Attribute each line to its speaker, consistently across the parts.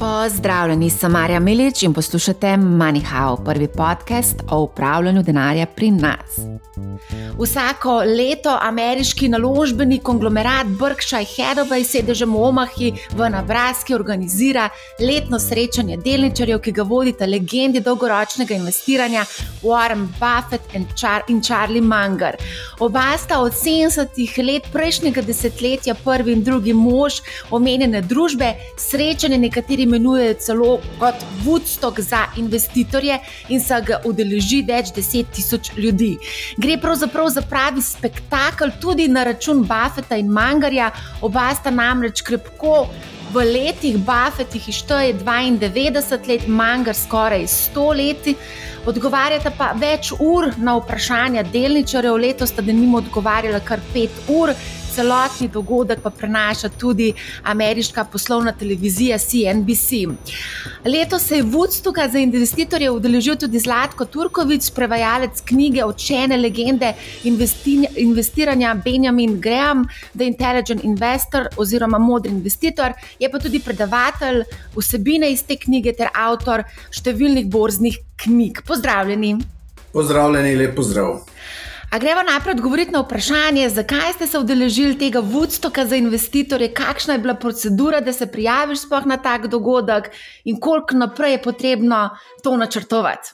Speaker 1: Pozdravljeni, sem Marja Milič in poslušate MoneyHow, prvi podcast o upravljanju denarja pri nas. Vsako leto ameriški naložbeni konglomerat Berkshire Hathaway sedežem v Omahi v Nebraski organizira letno srečanje delničarjev, ki ga vodita legendi dolgoročnega investiranja Warren Buffett in, Char in Charlie Munger. Oba sta od 70-ih let prejšnjega desetletja prvi in drugi mož omenjene družbe, srečanje nekaterimi imenujejo celo kot Woodstock za investitorje in se ga udeleži več deset tisoč ljudi. Gre pravzaprav za pravi spektakel, tudi na račun Buffeta in Mangarja, oba sta namreč krepko. V letih Buffett jih išteje 92 let, Mangar skoraj 100 let. Odgovarjata pa več ur na vprašanja delničarjev, letos sta denimo odgovarjala kar 5 ur celotni dogodek pa prenaša tudi ameriška poslovna televizija CNBC. Letos se je vodstvo za investitorje udeležil tudi Zlatko Turkovič, prevajalec knjige Očene legende investiranja Benjamin Graham, The Intelligent Investor oziroma Modri investitor, je pa tudi predavatelj vsebine iz te knjige ter avtor številnih borznih knjig. Pozdravljeni.
Speaker 2: Pozdravljeni, lep pozdrav.
Speaker 1: A gremo najprej odgovoriti na vprašanje, zakaj ste se udeležili tega vodstoka za investitorje, kakšna je bila procedura, da se prijaviš sploh na tak dogodek in koliko naprej je potrebno to načrtovati.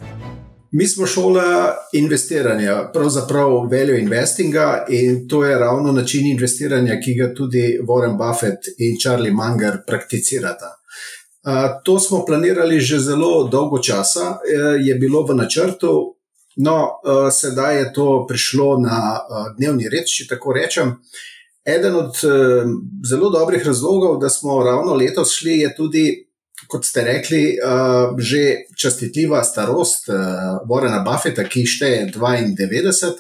Speaker 2: Mi smo šola investiranja, pravzaprav value investinga in to je ravno način investiranja, ki ga tudi Warren Buffett in Charlie Munger prakticirata. To smo planirali že zelo dolgo časa, je bilo v načrtu, No, uh, sedaj je to prišlo na uh, dnevni red, če tako rečem. Eden od uh, zelo dobrih razlogov, da smo ravno letos šli, je tudi, kot ste rekli, uh, že častitljiva starost uh, Warrena Buffeta, ki šteje 92,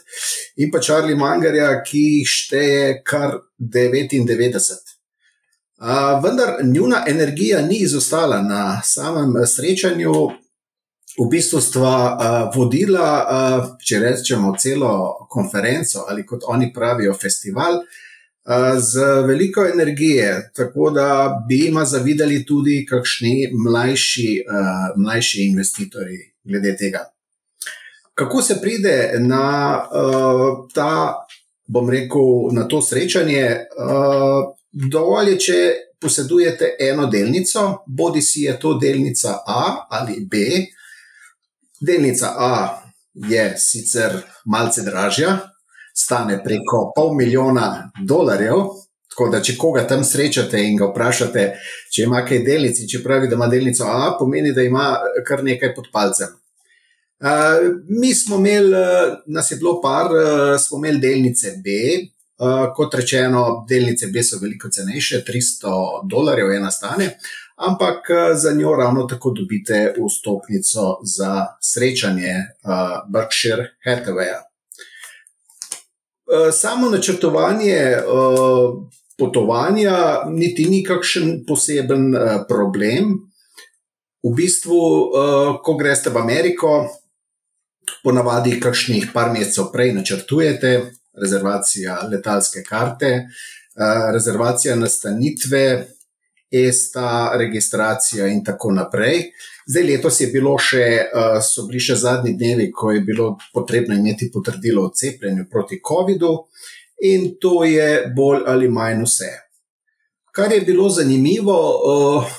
Speaker 2: in pa Charlie Mangarja, ki šteje kar 99. Uh, vendar njuna energija ni izostala na samem srečanju, v bistvu stva uh, vodila, uh, če rečemo, celo konferenco ali kot oni pravijo, festival. Z veliko energije, tako da bi jim zavidali tudi kakšni mlajši, uh, mlajši investitorji glede tega. Kako se pride na uh, ta, bom rekel, na to srečanje? Uh, dovolj je, če posedujete eno delnico, bodi si je to delnica A ali B, uh, Delnica A je sicer malce dražja, stane preko pol milijona dolarjev. Tako da, če koga tam srečate in ga vprašate, če ima kaj delnici, če pravi, da ima delnico A, pomeni, da ima kar nekaj pod palcem. Uh, mi smo imeli, nas je bilo par, uh, smo imeli delnice B. Uh, kot rečeno, delnice B so veliko cenejše, 300 dolarjev ena stane, ampak eh, za njo ravno tako dobite vstopnico za srečanje uh, Berkshire Hathawaya. Uh, samo načrtovanje uh, potovanja niti ni kakšen poseben uh, problem. V bistvu, uh, ko greste v Ameriko, ponavadi kakšnih par mesecev prej načrtujete rezervacija letalske karte, uh, rezervacija nastanitve, ESTA, registracija in tako naprej. Zdaj, letos je bilo še, uh, so bili še zadnji dnevi, ko je bilo potrebno imeti potrdilo o cepljenju proti COVID-u, in to je bolj ali manj vse. Kar je bilo zanimivo, uh,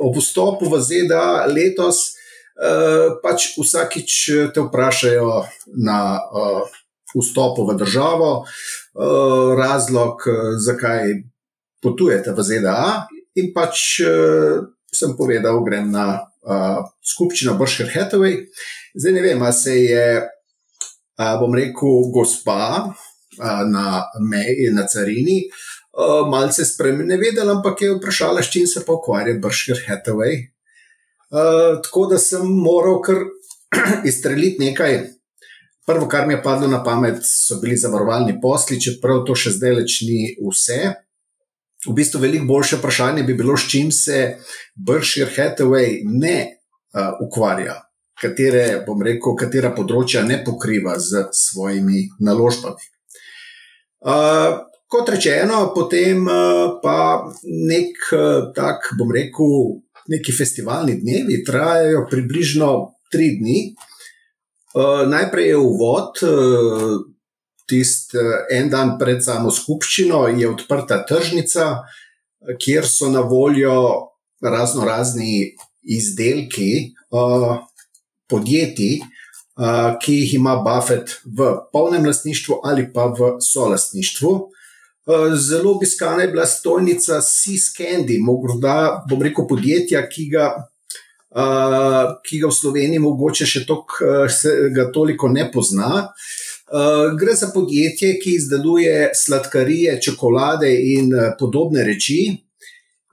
Speaker 2: ob vstopu v ZDA letos, uh, pač vsakič te vprašajo na vstopu v državo, razlog, zakaj potujete v ZDA, in pač uh, sem povedal, grem na uh, skupščino Berkshire Hathaway. Zdaj ne vem, se je, uh, bom rekel, gospa uh, na meji, na carini, uh, malce spremenila, vedela, ampak je vprašala, s čim se pa ukvarja Berkshire Hathaway. Uh, tako da sem moral kar izstreliti nekaj. Prvo, kar mi je padlo na pamet, so bili zavarovalni posli, čeprav to še zdaj leč ni vse v bistvu veliko boljše vprašanje bi bilo, s čim se Berkshire Hathaway ne uh, ukvarja, katere, bom rekel, katera področja ne pokriva z svojimi naložbami. Uh, kot rečeno, potem uh, pa nek uh, tak, bom rekel, neki festivalni dnevi, trajajo približno tri dni. Uh, najprej je uvod, uh, tisti uh, en dan pred samo skupščino je odprta tržnica, kjer so na voljo razno razni izdelki uh, podjetij, uh, ki jih ima Buffett v polnem lastništvu ali pa v solastništvu. Uh, zelo obiskana je bila stojnica Seascandy, morda bom rekel podjetja, ki ga. Uh, ki ga v Sloveniji mogoče še tok, uh, toliko ne pozna. Uh, gre za podjetje, ki izdeluje sladkarije, čokolade in uh, podobne reči,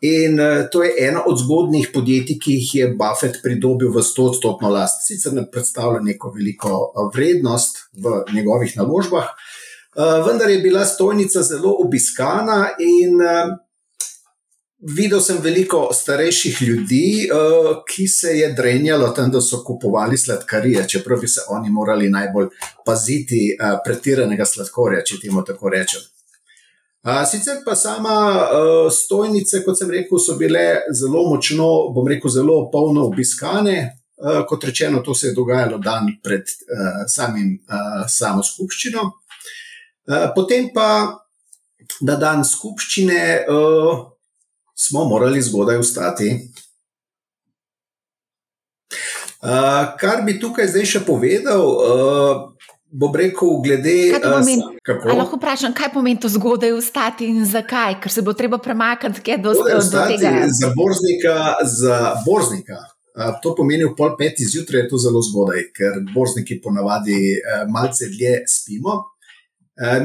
Speaker 2: In uh, to je eno od zgodnih podjetij, ki jih je Buffett pridobil v 100-odstotno last. Sicer ne predstavlja neko veliko vrednost v njegovih naložbah, uh, vendar je bila stojnica zelo obiskana in uh, videl sem veliko starejših ljudi, uh, ki se je drenjalo tam, da so kupovali sladkarije, čeprav bi se oni morali najbolj paziti uh, pretiranega sladkorja, če temu tako rečem. Sicer pa sama uh, stojnice, kot sem rekel, so bile zelo močno, bom rekel, zelo polno obiskane. Uh, kot rečeno, to se je dogajalo dan pred uh, samim, uh, samo skupščino. Uh, potem pa na dan skupščine uh, smo morali zgodaj vstati. Uh, kar bi tukaj zdaj še povedal, uh, bom rekel, glede
Speaker 1: tega, kako lahko vprašam, kaj pomeni to zgodaj vstati in zakaj, ker se bo treba premakniti, kaj do, do, do tega.
Speaker 2: Za borznika, za borznika. To pomeni v pol peti zjutraj, je to zelo zgodaj, ker borzniki ponavadi malce dlje spimo.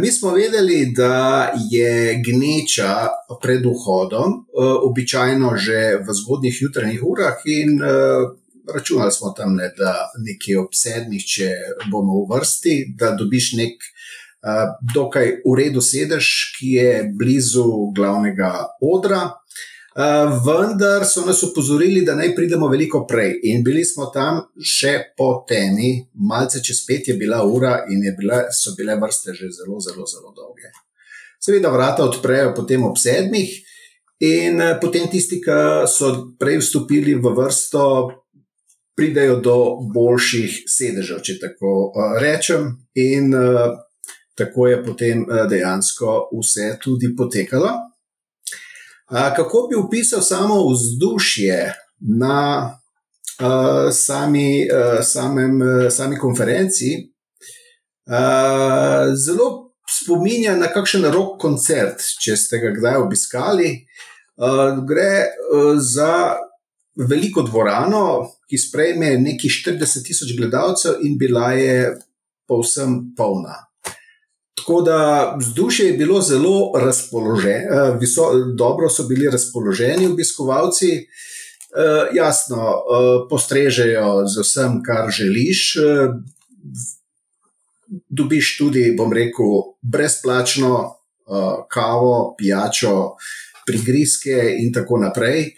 Speaker 2: Mi smo vedeli, da je gneča pred vhodom, običajno že v zgodnjih jutranjih urah, in računali smo tam, ne, da nekje ob sedmih, če bomo v vrsti, da dobiš nek dokaj uredu sedež, ki je blizu glavnega odra. Uh, vendar so nas upozorili, da naj pridemo veliko prej, in bili smo tam še po temi, malce čez pet je bila ura, in bile, so bile vrste že zelo, zelo, zelo dolge. Seveda, vrata odprejo potem ob sedmih, in potem tisti, ki so prej vstopili v vrsto, pridejo do boljših sedežev, če tako uh, rečem. In uh, tako je potem dejansko vse tudi potekalo. Kako bi opisal samo vzdušje na uh, sami, uh, samem, uh, sami konferenci? Uh, zelo spominja na kakšen rok koncert, če ste ga kdaj obiskali. Uh, gre uh, za veliko dvorano, ki sprejme nekaj 40 tisoč gledalcev, in bila je povsem polna. Tako da vzdušje je bilo zelo razpoloženo, eh, dobro so bili razpoloženi obiskovalci. Uh, jasno, uh, postrežejo z vsem, kar želiš. Uh, dobiš tudi, bom rekel, brezplačno uh, kavo, pijačo, prigrizke in tako naprej.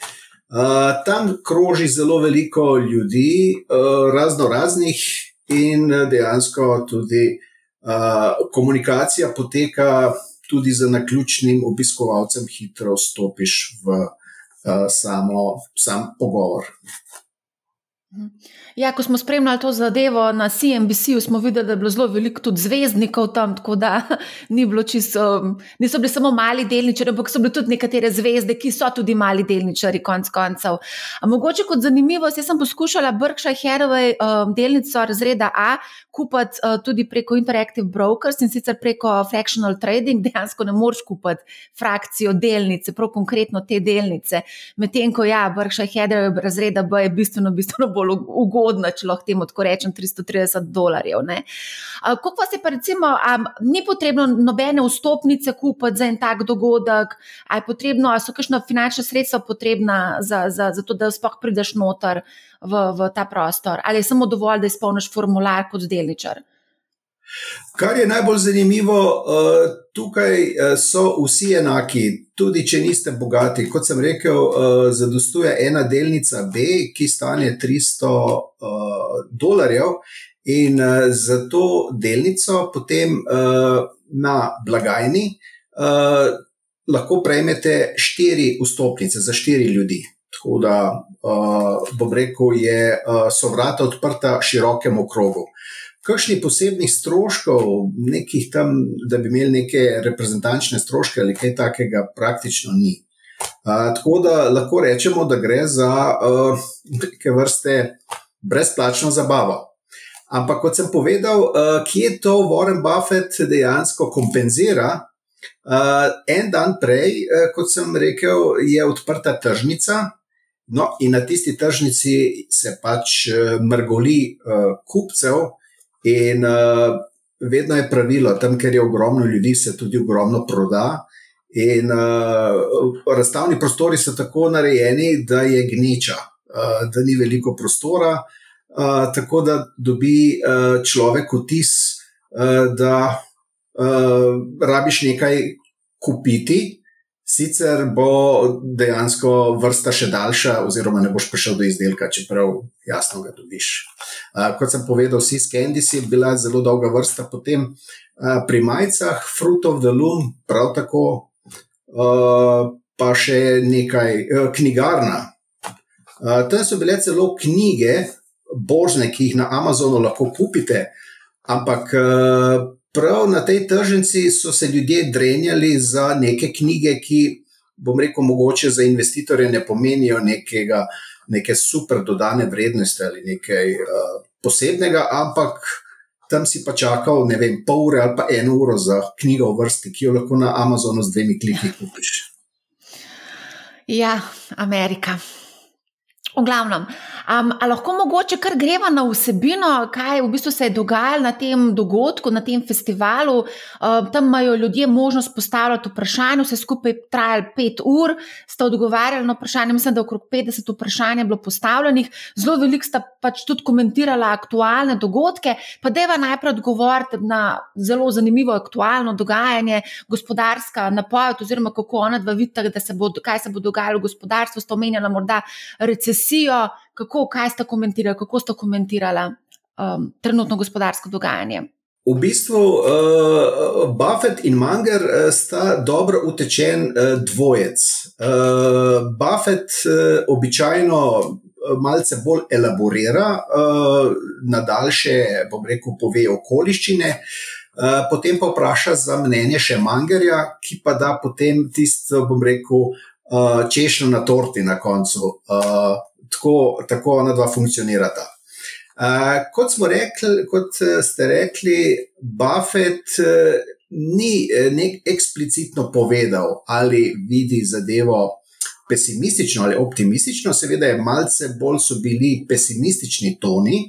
Speaker 2: Uh, tam kroži zelo veliko ljudi, uh, razno raznih, in dejansko tudi uh, komunikacija poteka tudi z naključnim obiskovalcem, hitro stopiš v uh, samo, sam pogovor.
Speaker 1: Ja, ko smo spremljali to zadevo na CNBC, smo videli, da je bilo zelo veliko tudi zvezdnikov tam, tako da ni čisto, um, niso bili samo mali delničari, ampak so bili tudi nekatere zvezde, ki so tudi mali delničari, konc koncev. A mogoče kot zanimivost, jaz sem poskušala Berkshire Hathaway um, delnico razreda A kupiti uh, tudi preko Interactive Brokers in sicer preko Fractional Trading, dejansko ne moreš kupiti frakcijo delnice, prav konkretno te delnice. Medtem ko ja, Berkshire Hathaway razreda B je bistveno, bistveno bolj ugodno ugodna, če lahko temu tako rečem, 330 dolarjev. Kako pa se pa recimo, ni potrebno nobene vstopnice kupiti za en tak dogodek, ali je potrebno, ali so kakšna finančna sredstva potrebna za, za, za to, da sploh prideš noter v, v ta prostor, ali je samo dovolj, da izpolniš formular kot delničar.
Speaker 2: Kar je najbolj zanimivo, eh, tukaj eh, so vsi enaki, tudi če niste bogati. Kot sem rekel, eh, zadostuje ena delnica B, ki stane 300 dolarjev, in za to delnico potem na blagajni lahko prejmete štiri vstopnice za štiri ljudi. Tako da, bom rekel, je, so vrata odprta širokemu krogu. Kakšnih posebnih stroškov, nekih tam, da bi imeli neke reprezentančne stroške ali kaj takega, praktično ni. Uh, tako da lahko rečemo, da gre za uh, neke vrste brezplačno zabavo. Ampak, kot sem povedal, uh, kje to Warren Buffett dejansko kompenzira? Uh, en dan prej, uh, kot sem rekel, je odprta tržnica, no, in na tisti tržnici se pač uh, mrgoli uh, kupcev, in uh, vedno je pravilo, tam, ker je ogromno ljudi, se tudi ogromno proda. In uh, razstavni prostori so tako narejeni, da je gneča, uh, da ni veliko prostora, uh, tako da dobi uh, človek vtis, uh, da uh, rabiš nekaj kupiti, sicer bo dejansko vrsta še daljša, oziroma ne boš prišel do izdelka, čeprav jasno ga dobiš. Uh, kot sem povedal, vsi skendisi je bila zelo dolga vrsta, potem uh, pri majicah, Fruit of the Loom, prav tako. Uh, pa še nekaj uh, knjigarna. Uh, tam so bile celo knjige, božne, ki jih na Amazonu lahko kupite, ampak uh, prav na tej tržnici so se ljudje drenjali za neke knjige, ki, bom rekel, mogoče za investitorje ne pomenijo nekega, neke super dodane vrednosti ali nekaj uh, posebnega, ampak tam si pa čakal, ne vem, pol ure ali pa eno uro za knjigo v vrsti, ki jo lahko na Amazonu z dvemi kliki kupiš.
Speaker 1: Ja, Amerika. V glavnem, um, lahko mogoče kar greva na vsebino, kaj v bistvu se je dogajalo na tem dogodku, na tem festivalu. Um, tam imajo ljudje možnost postavljati vprašanja, vse skupaj je trajalo pet ur, sta odgovarjali na vprašanje. Mislim, da je okrog 50 vprašanj bilo postavljenih, zelo veliko sta pač tudi komentirala aktualne dogodke. Pa deva najprej odgovoriti na zelo zanimivo aktualno dogajanje, gospodarska napoved, oziroma kako ona dva vidita, kaj se bo dogajalo v gospodarstvu, sta omenjala morda recesijo recesijo, kako, kaj ste komentirali, kako ste komentirali um, trenutno gospodarsko dogajanje?
Speaker 2: V bistvu uh, Buffett in Manger uh, sta dobro utečen uh, dvojec. Uh, Buffett uh, običajno malce bolj elaborira, uh, na daljše, bom rekel, pove okoliščine, uh, potem pa vpraša za mnenje še Mangerja, ki pa da potem tisto, bom rekel, uh, češnjo na torti na koncu. Uh, tako, tako ona dva funkcionirata. Uh, kot smo rekli, kot eh, ste rekli, Buffett uh, ni nek eksplicitno povedal, ali vidi zadevo pesimistično ali optimistično, seveda je malce bolj so bili pesimistični toni,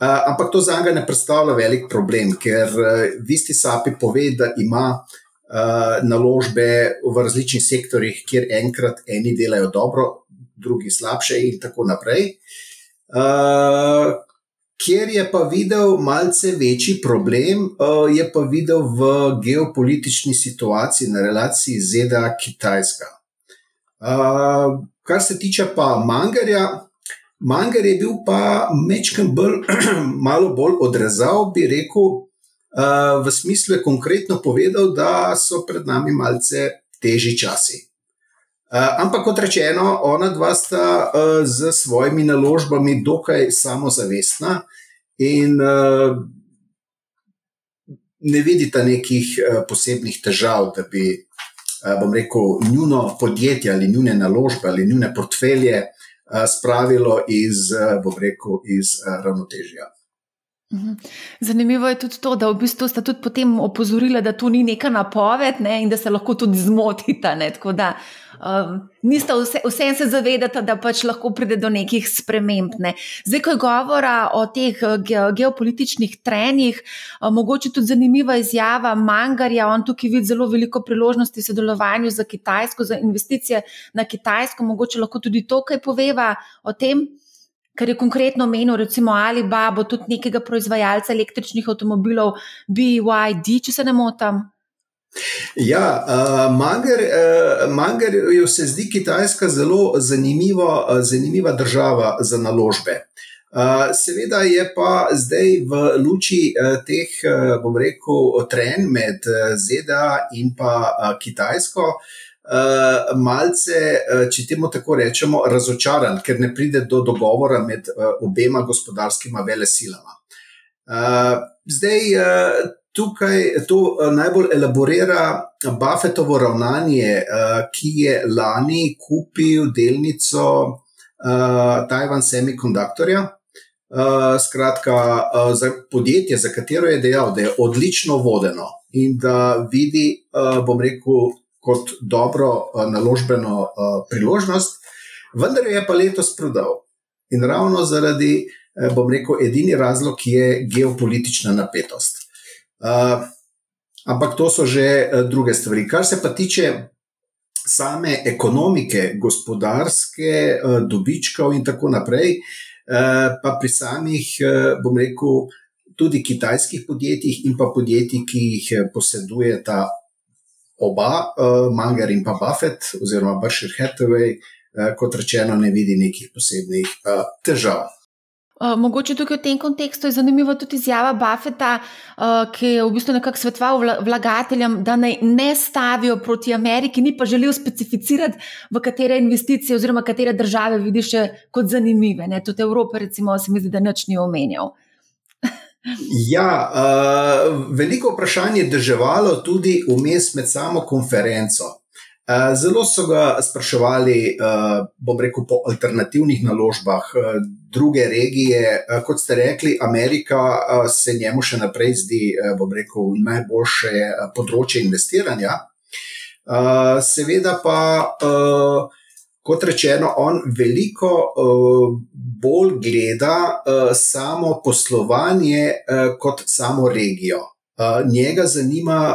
Speaker 2: uh, ampak to za njega ne predstavlja velik problem, ker uh, Visti Sapi pove, da ima uh, naložbe v različnih sektorjih, kjer enkrat eni delajo dobro, drugi slabše, in tako naprej. Uh, kjer je pa videl malce večji problem, uh, je pa videl v geopolitični situaciji na relaciji ZDA-Kitajska. Uh, kar se tiče pa Mangarja, Mangar je bil pa mečken bolj, malo bolj odrezal, bi rekel, v smislu je konkretno povedal, da so pred nami malce težji časi. Eh, ampak kot rečeno, ona dva sta uh, z svojimi naložbami dokaj samozavestna in uh, ne vidita nekih uh, posebnih težav, da bi, uh, bom rekel, njuno podjetje ali njune naložbe ali njune portfelje uh, spravilo iz, uh, bom rekel, iz uh, ravnotežja.
Speaker 1: Mhm. Zanimivo je tudi to, da v bistvu sta tudi potem opozorila, da to ni neka napoved ne, in da se lahko tudi zmotita. Ne, tako da um, nista vse, vsem se zavedata, da pač lahko pride do nekih sprememb. Ne. Zdaj, ko je govora o teh ge, geopolitičnih trenjih, um, mogoče tudi zanimiva izjava Mangarja. On tukaj vidi zelo veliko priložnosti v sodelovanju z Kitajsko, za investicije na Kitajsko. Mogoče lahko tudi to, kaj poveva o tem kar je konkretno menil, recimo Alibaba, tudi nekega proizvajalca električnih avtomobilov, BYD, če se ne motim.
Speaker 2: Ja, uh, Manger, uh, Mangerju se zdi Kitajska zelo zanimivo, uh, zanimiva država za naložbe. Uh, seveda je pa zdaj v luči uh, teh, uh, bom rekel, trenj med uh, ZDA in pa uh, Kitajsko, uh, malce, uh, če temu tako rečemo, razočaran, ker ne pride do dogovora med uh, obema gospodarskima velesilama. Uh, zdaj, uh, tukaj to uh, najbolj elaborira Buffetovo ravnanje, uh, ki je lani kupil delnico uh, Taiwan Semiconductorja. Uh, skratka, uh, za podjetje, za katero je dejal, da je odlično vodeno in da vidi, uh, bom rekel, kot dobro uh, naložbeno uh, priložnost, vendar je pa letos prodal. In ravno zaradi, uh, bom rekel, edini razlog je geopolitična napetost. Ampak to so že druge stvari. Kar se pa tiče same ekonomike, gospodarske, dobičkov in tako naprej. Eh, pa pri samih, eh, bom rekel, tudi kitajskih podjetjih in pa podjetij, ki jih eh, posedujeta oba, Manger in pa Buffett, oziroma Berkshire Hathaway, kot rečeno, ne vidi nekih posebnih težav.
Speaker 1: Uh, mogoče tukaj v tem kontekstu je zanimiva tudi izjava Buffeta, uh, ki je v bistvu nekako svetoval vlagateljem, da naj ne stavijo proti Ameriki, ni pa želel specificirati, v katere investicije oziroma katere države vidiš kot zanimive. Ne? Tudi Evrope, recimo, se mi zdi, da nič ni omenjal.
Speaker 2: Ja, uh, veliko vprašanje je državalo tudi vmes med samo konferenco. Eh, zelo so ga spraševali, eh, bom rekel, po alternativnih naložbah, eh, druge regije. Kot ste rekli, Amerika se njemu še naprej zdi, bom rekel, najboljše področje investiranja. Seveda pa, kot rečeno, on veliko bolj gleda samo poslovanje kot samo regijo. Njega zanima,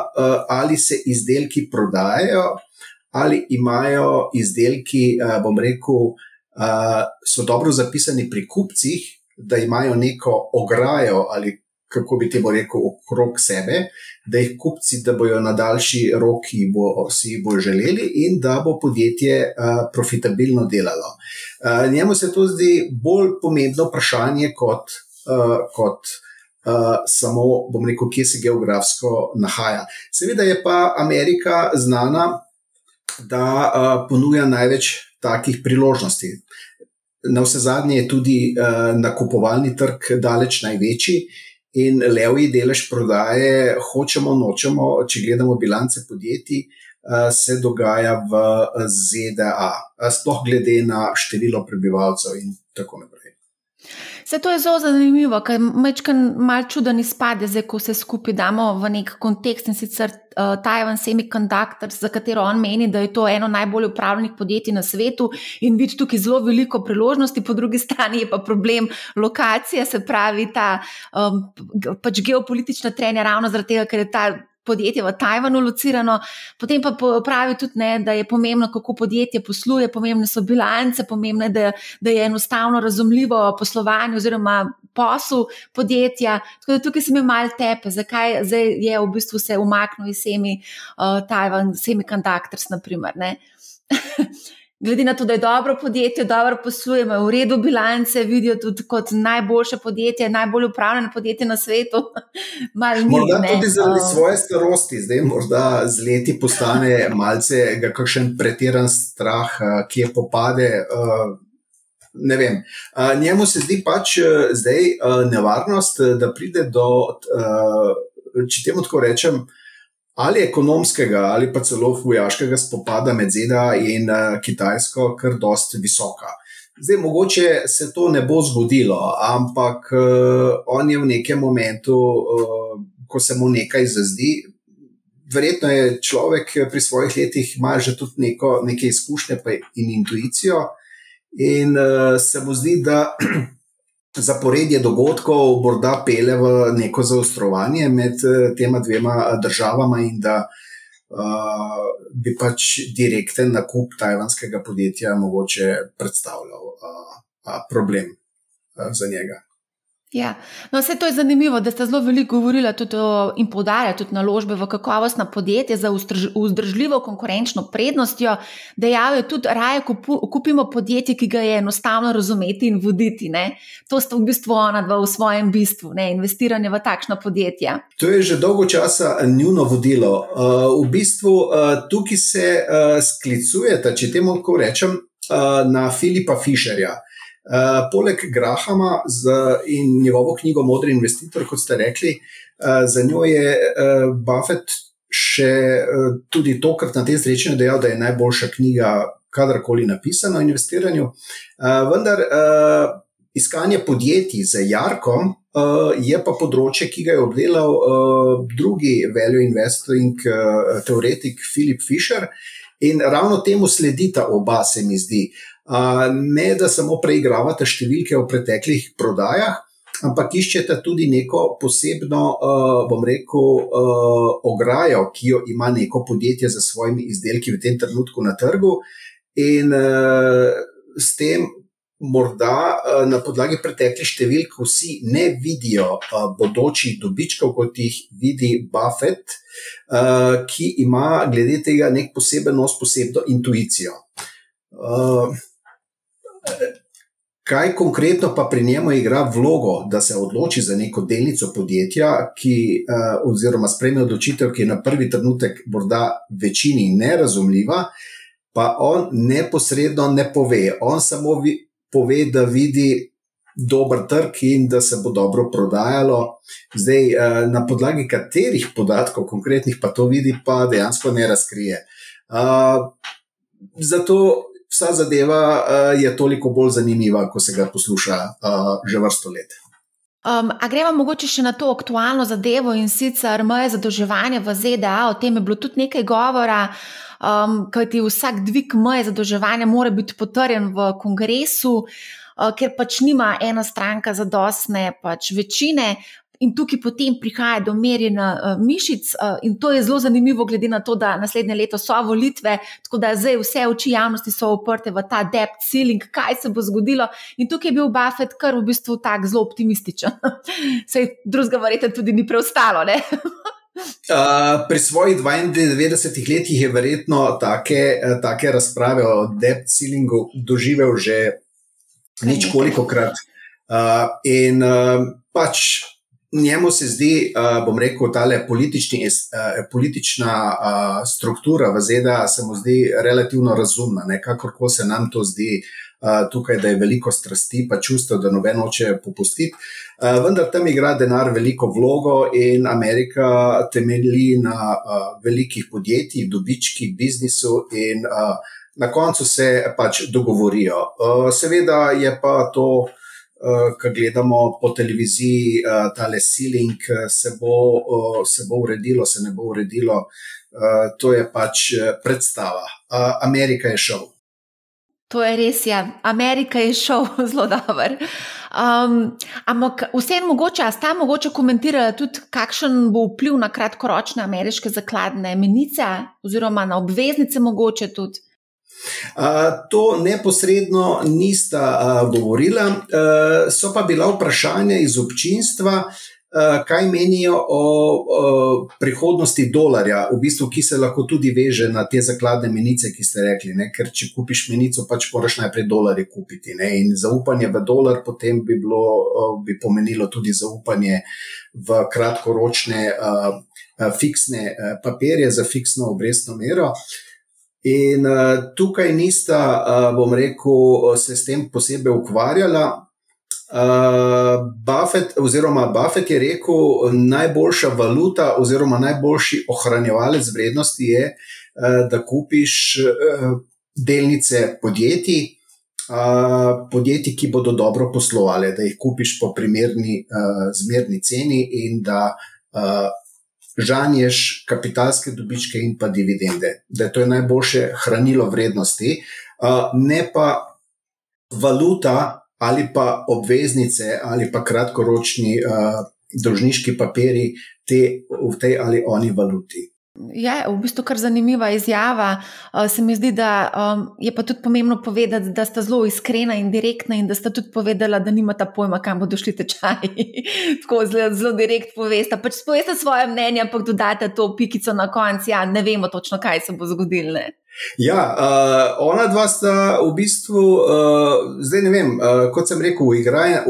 Speaker 2: ali se izdelki prodajajo ali imajo izdelki, eh, bom rekel, eh, so dobro zapisani pri kupcih, da imajo neko ograjo ali kako bi temu rekel, okrog sebe, da jih kupci, da bojo na daljši rok, ki bo si bo želeli, in da bo podjetje eh, profitabilno delalo. Njemu se to zdi bolj pomembno vprašanje kot. kot Uh, samo, bom rekel, kje se geografsko nahaja. Seveda je pa Amerika znana da uh, ponuja največ takih priložnosti. Na vse zadnje je tudi uh, nakupovalni trg daleč največji in levji delež prodaje, hočemo, nočemo, če gledamo bilance podjetij, uh, se dogaja v ZDA, sploh glede na število prebivalcev in tako naprej.
Speaker 1: Se to je zelo zanimivo, ker mečkaj mal čuden izpade, zdaj, ko se skupaj damo v nek kontekst in sicer uh, Taiwan Semiconductor, za katero on meni, da je to eno najbolj upravljenih podjetij na svetu in vidi tukaj zelo veliko priložnosti, po drugi strani je pa problem lokacije, se pravi ta um, pač geopolitična trenja ravno zaradi tega, ker je ta podjetje v Tajvanu locirano, potem pa pravi tudi, ne, da je pomembno, kako podjetje posluje, pomembne so bilance, pomembno je, da, da je enostavno razumljivo poslovanje oziroma posel podjetja. Tako da tukaj se mi malo tepe, zakaj je v bistvu se umaknil iz semi uh, Tajvan, semiconductors, naprimer. glede na to, da je dobro podjetje, dobro posluje, ima v redu bilance, vidijo tudi kot najboljše podjetje, najbolj upravljeno podjetje na svetu.
Speaker 2: Ni, morda ne. tudi zaradi svoje starosti, zdaj morda z leti postane malce kakšen pretiran strah, ki je popade. Ne vem. Njemu se zdi pač zdaj nevarnost, da pride do, če temu tako rečem, ali ekonomskega, ali pa celo vojaškega spopada med ZDA in uh, Kitajsko, kar dosti visoka. Zdaj, mogoče se to ne bo zgodilo, ampak uh, on je v nekem momentu, uh, ko se mu nekaj zazdi. Verjetno je človek pri svojih letih ima že tudi neko, neke izkušnje in intuicijo, in uh, se mu zdi, da zaporedje dogodkov morda pele v neko zaostrovanje med eh, tema dvema eh, državama in da uh, bi pač direkten nakup tajvanskega podjetja mogoče predstavljal uh, problem uh, za njega.
Speaker 1: Ja. No, vse to je zanimivo, da ste zelo veliko govorili in poudarjali tudi naložbe v kakovostna podjetja za vzdržljivo konkurenčno prednostjo. Dejal je tudi, raje kupimo podjetje, ki ga je enostavno razumeti in voditi. Ne? To sta v bistvu ona dva v svojem bistvu, ne? investiranje v takšna podjetja.
Speaker 2: To je že dolgo časa njuno vodilo. Uh, v bistvu uh, tukaj se uh, sklicujete, če temu lahko rečem, uh, na Filipa Fischerja. Uh, poleg Grahama z, in njegovo knjigo Modri investitor, kot ste rekli, uh, za njo je uh, Buffett še uh, tudi tokrat na te srečanje dejal, da je najboljša knjiga, kadarkoli napisana o investiranju. Uh, vendar uh, iskanje podjetij za Jarkom uh, je pa področje, ki ga je obdelal uh, drugi value investing uh, teoretik Philip Fisher. In ravno temu sledita oba, se mi zdi. Ne da samo preigravate številke v preteklih prodajah, ampak iščete tudi neko posebno, bom rekel, ograjo, ki jo ima neko podjetje za svojimi izdelki v tem trenutku na trgu. In s tem, morda na podlagi preteklih številk, vsi ne vidijo bodočih dobičkov, kot jih vidi Buffett, ki ima glede tega nek poseben nos, posebno intuicijo. Kaj konkretno pa pri njemu igra vlogo, da se odloči za neko delnico podjetja, ki, uh, oziroma sprejme odločitev, ki je na prvi trenutek morda večini nerazumljiva, pa on neposredno ne pove. On samo vi, pove, da vidi dober trg in da se bo dobro prodajalo. Zdaj, uh, na podlagi katerih podatkov, konkretnih, pa to vidi, pa dejansko ne razkrije. Uh, zato vsa zadeva uh, je toliko bolj zanimiva, ko se ga posluša uh, že vrsto let.
Speaker 1: Um, a gremo mogoče še na to aktualno zadevo in sicer moje zadolževanje v ZDA, o tem je bilo tudi nekaj govora, um, kajti vsak dvig moje zadolževanja mora biti potrjen v kongresu, uh, ker pač nima ena stranka zadostne pač večine. In tukaj potem prihaja do merjenja uh, mišic, uh, in to je zelo zanimivo, glede na to, da naslednje leto so volitve, tako da zdaj vse oči javnosti so oprte v ta depth ceiling, kaj se bo zgodilo. In tukaj je bil Buffett kar v bistvu tako zelo optimističen. Sej drugega, verjete, tudi ni preostalo.
Speaker 2: Uh, pri svojih 92 letih je verjetno take, take razprave o depth ceilingu doživel že nič koliko krat. Uh, in uh, pač njemu se zdi, uh, bom rekel, ta uh, politična uh, struktura v ZDA se mu zdi relativno razumna, nekako se nam to zdi. Uh, tukaj da je veliko strasti, pa čustvo, da noben hoče popustiti. Uh, vendar tam igra denar veliko vlogo, in Amerika temelji na uh, velikih podjetjih, dobičkih, biznisu, in uh, na koncu se pač dogovorijo. Uh, seveda je pa to uh, uh, ki gledamo po televiziji, uh, ta le siling, eh, se, uh, se bo uredilo, se ne bo uredilo. Uh, to je pač predstava. Uh, Amerika je šel.
Speaker 1: To je res, ja. Amerika je šel zelo dober. Um, ampak vseeno, mogoče, a sta mogoče komentirala tudi, kakšen bo vpliv na kratkoročne ameriške zakladne menice, oziroma na obveznice, mogoče tudi.
Speaker 2: To neposredno nista govorila, so pa bila vprašanja iz občinstva, kaj menijo o, o prihodnosti dolarja, v bistvu, ki se lahko tudi veže na te zakladne menice, ki ste rekli. Ne? Ker če kupiš menico, pač moraš najprej dolarje kupiti. Ne? In zaupanje v dolar potem bi, bilo, bi pomenilo tudi zaupanje v kratkoročne. Fiksne papirje za fiksno obrestno mero. Uh, In uh, tukaj nista, uh, bom rekel, se s tem posebej ukvarjala. Uh, Buffett, oziroma Buffett je rekel, najboljša valuta, oziroma najboljši ohranjevalec vrednosti je, uh, da kupiš uh, delnice podjetij, uh, podjetij, ki bodo dobro poslovali, da jih kupiš po primerni, uh, zmerni ceni in da uh, žanješ kapitalske dobičke in pa dividende, da je to najboljše hranilo vrednosti, ne pa valuta ali pa obveznice ali pa kratkoročni dolžniški papiri te, v tej ali oni valuti.
Speaker 1: Je v bistvu kar zanimiva izjava. Uh, se mi zdi, da um, je pa tudi pomembno povedati, da sta zelo iskrena in direktna, in da sta tudi povedala, da nimata pojma, kam bodo šli tečaji. Tako zelo, zelo direkt povesta. Pač povesta svoje mnenje, ampak dodate to pikico na koncu. Ja, ne vemo točno, kaj se bo zgodilo.
Speaker 2: Ja, uh, ona dva sta v bistvu, uh, zdaj ne vem, uh, kot sem rekel,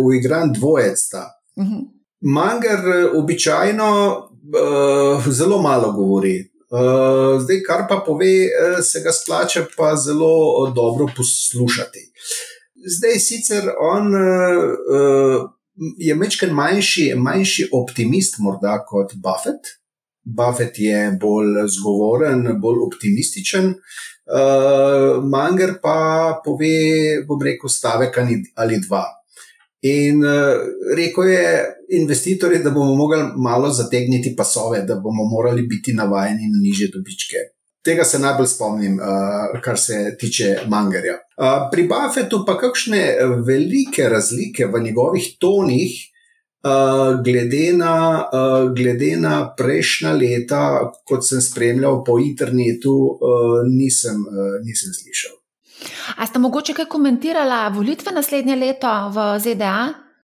Speaker 2: uigran dvojec. Uh mhm. -huh. Manger običajno uh, zelo malo govori. Uh, zdaj, kar pa pove, uh, se ga splača pa zelo dobro poslušati. Zdaj, sicer on uh, je večkrat manjši, manjši optimist, morda kot Buffett. Buffett je bolj zgovoren, bolj optimističen, uh, Manger pa pove, bom rekel, stavek ali dva. In uh, rekel je investitorjem, da bomo mogli malo zategniti pasove, da bomo morali biti navajeni na niže dobičke. Tega se najbolj spomnim, uh, kar se tiče Mangerja. Uh, pri Buffetu pa kakšne velike razlike v njegovih tonih, uh, glede, na, uh, glede na prejšnja leta, kot sem spremljal po internetu, uh, nisem, uh, nisem slišal.
Speaker 1: A ste mogoče kaj komentirali volitve naslednje leto v ZDA?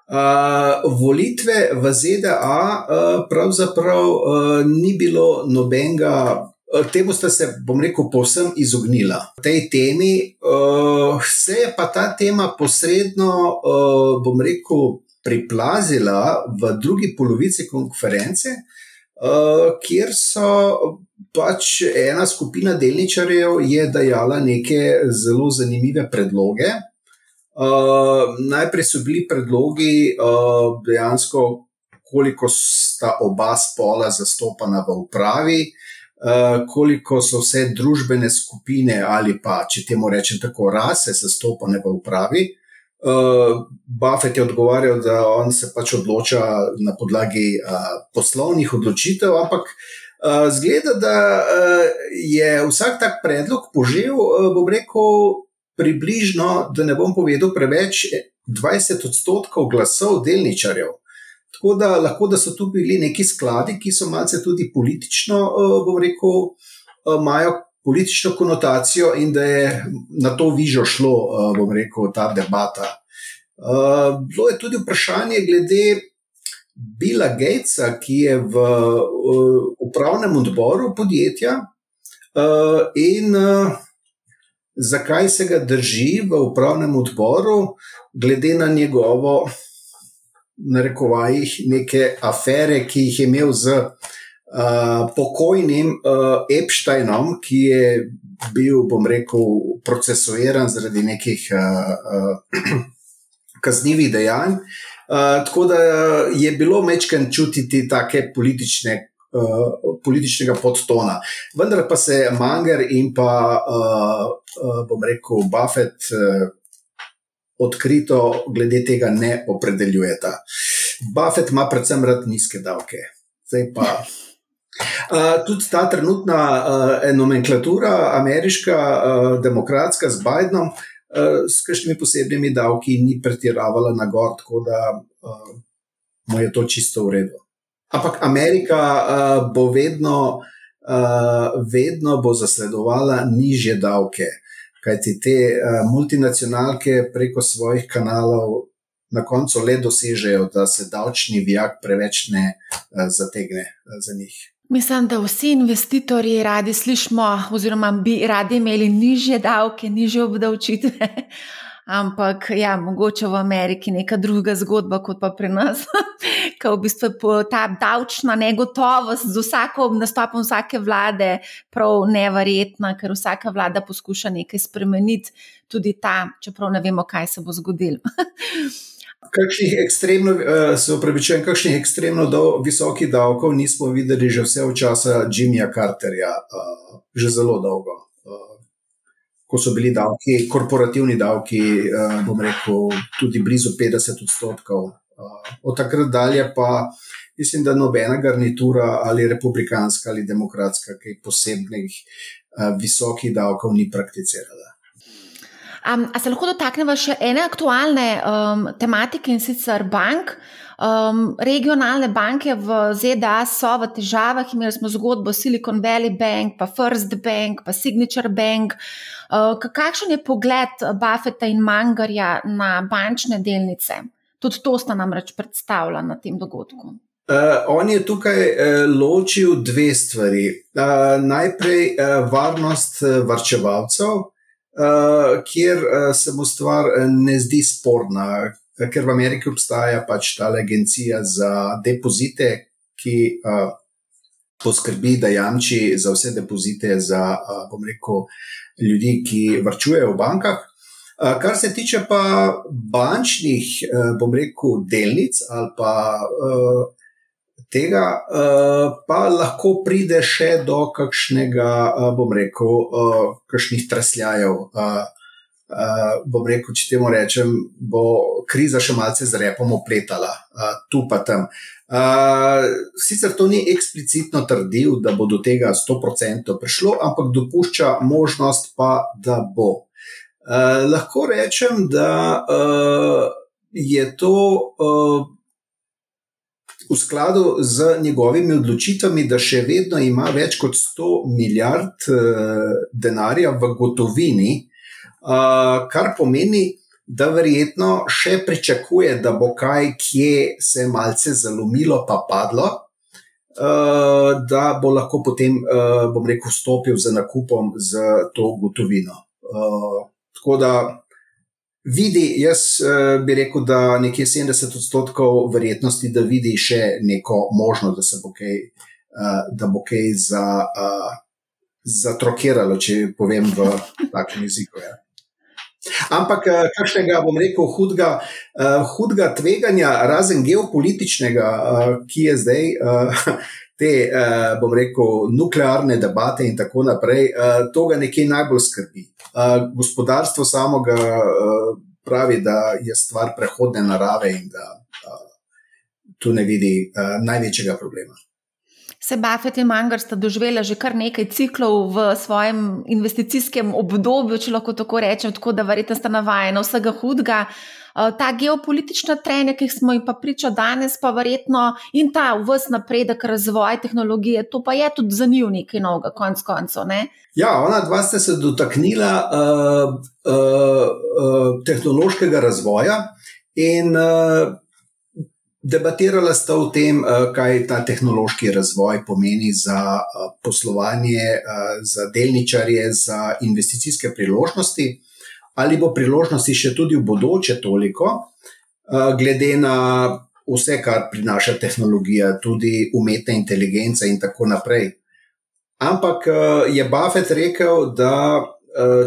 Speaker 2: Uh, volitve v ZDA uh, pravzaprav uh, ni bilo nobenega. Temu ste se, bom rekel, povsem izognila. Tej temi uh, se je pa ta tema posredno, uh, bom rekel, priplazila v drugi polovici konference, uh, kjer so pač ena skupina delničarjev je dajala neke zelo zanimive predloge. Uh, najprej so bili predlogi uh, dejansko, koliko sta oba spola zastopana v upravi, uh, koliko so vse družbene skupine ali pa, če temu rečem tako, rase zastopane v upravi. Uh, Buffett je odgovarjal, da on se pač odloča na podlagi uh, poslovnih odločitev, ampak uh, Eh, zgleda, da uh, je vsak tak predlog požel, uh, bom rekel, približno, da ne bom povedal preveč, 20 odstotkov glasov delničarjev. Tako da lahko, da so tu bili neki skladi, ki so malce tudi politično, uh, bom rekel, uh, politično konotacijo in da je na to vižo šlo, uh, bom rekel, ta debata. Uh, bilo je tudi vprašanje glede. Bila Gatesa, ki je v uh, upravnem odboru podjetja, uh, in uh, zakaj se ga drži v upravnem odboru, glede na njegovo, na rekovajih, neke afere, ki jih je imel z uh, pokojnim uh, Epsteinom, ki je bil, bom rekel, procesuiran zaradi nekih uh, uh, kaznjivih dejanj. Uh, tako da je bilo mečken čutiti take politične, uh, političnega podtona. Vendar pa se Manger in pa, uh, uh, bom rekel, Buffett uh, odkrito glede tega ne opredeljujeta. Buffett ima predvsem rad nizke davke. Zdaj pa. Uh, tudi ta trenutna uh, nomenklatura, ameriška, uh, demokratska z Bidenom, uh, s kakšnimi posebnimi davki ni pretiravala na gor, tako da uh, mu je to čisto v redu. Ampak Amerika uh, bo vedno, uh, vedno bo zasledovala niže davke, kajti te uh, multinacionalke preko svojih kanalov na koncu le dosežejo, da se davčni vijak preveč ne uh, zategne uh, za njih.
Speaker 1: Mislim, da vsi investitorji radi slišimo, oziroma bi radi imeli niže davke, niže obdavčitve. Ampak, ja, mogoče v Ameriki je neka druga zgodba kot pa pri nas, ki v bistvu je ta davčna negotovost z vsakom nastopom vsake vlade prav neverjetna, ker vsaka vlada poskuša nekaj spremeniti, tudi ta, čeprav ne vemo, kaj se bo zgodilo.
Speaker 2: kakšnih ekstremno, uh, se upravičujem, kakšnih ekstremno do, visokih davkov nismo videli že vse od časa Jimmyja Carterja, uh, že zelo dolgo. Uh, ko so bili davki, korporativni davki, bom rekel, tudi blizu 50 odstotkov. Od takrat dalje pa mislim, da nobena garnitura ali republikanska ali demokratska, ki posebnih visokih davkov ni prakticirala.
Speaker 1: Um, a se lahko dotaknemo še ene aktualne um, tematike in sicer bank? Um, regionalne banke v ZDA so v težavah, imeli smo zgodbo Silicon Valley Bank, pa First Bank, pa Signature Bank. Uh, kakšen je pogled Buffeta in Mangarja na bančne delnice? Tudi to sta namreč predstavljala na tem dogodku.
Speaker 2: Uh, on je tukaj uh, ločil dve stvari. Uh, najprej uh, varnost uh, varčevalcev, uh, kjer uh, se mu stvar uh, ne zdi sporna, ker v Ameriki obstaja pač ta agencija za depozite, ki uh, poskrbi, da jamči za vse depozite za, uh, bom rekel, ljudi, ki vrčujejo v bankah. Uh, kar se tiče pa bančnih, uh, bom rekel, delnic ali pa uh, tega, uh, pa lahko pride še do kakšnega, uh, bom rekel, uh, kakšnih tresljajev. Uh, bom rekel, če temu rečem, bo kriza še malce z repom opletala, tu pa tam. Sicer to ni eksplicitno trdil, da bo do tega 100% prišlo, ampak dopušča možnost, pa da bo. Lahko rečem, da je to uh, v skladu z njegovimi odločitvami, da še vedno ima več kot 100 milijard uh, denarja v gotovini, uh, kar pomeni, da verjetno še pričakuje, da bo kaj, kje se malce zalomilo, pa padlo. Uh, da bo lahko potem, uh, bom rekel, stopil za nakupom z to gotovino. Uh, tako da vidi, jaz uh, bi rekel, da nekje 70 odstotkov verjetnosti, da vidi še neko možnost, da se bo kaj, uh, da bo kaj za, uh, zatrokiralo, če povem v takem jeziku. Ja. Ampak, kakšnega, bom rekel, hudega, uh, hudega tveganja, razen geopolitičnega, uh, ki je zdaj. Uh, Te, uh, bom rekel, nuklearne debate in tako naprej, uh, to ga nekaj najbolj skrbi. Uh, gospodarstvo samo ga uh, pravi, da je stvar prehodne narave in da uh, tu ne vidi uh, največjega problema.
Speaker 1: Se Buffett in Munger sta doživela že kar nekaj ciklov v svojem investicijskem obdobju, če lahko tako rečem, tako da verjetno sta navajena vsega hudega. Ta geopolitična trenja, ki smo jim pa priča danes, pa verjetno in ta vse napredek, razvoj tehnologije, to pa je tudi za njih nekaj novega, konc koncev.
Speaker 2: Ja, ona dva sta se dotaknila uh, uh, uh, tehnološkega razvoja in uh, Debatirala sta o tem, eh, kaj ta tehnološki razvoj pomeni za eh, poslovanje, eh, za delničarje, za investicijske priložnosti, ali bo priložnosti še tudi v bodoče toliko, glede na vse, kar prinaša tehnologija, tudi umetna inteligenca in tako naprej. Ampak je Buffett rekel, da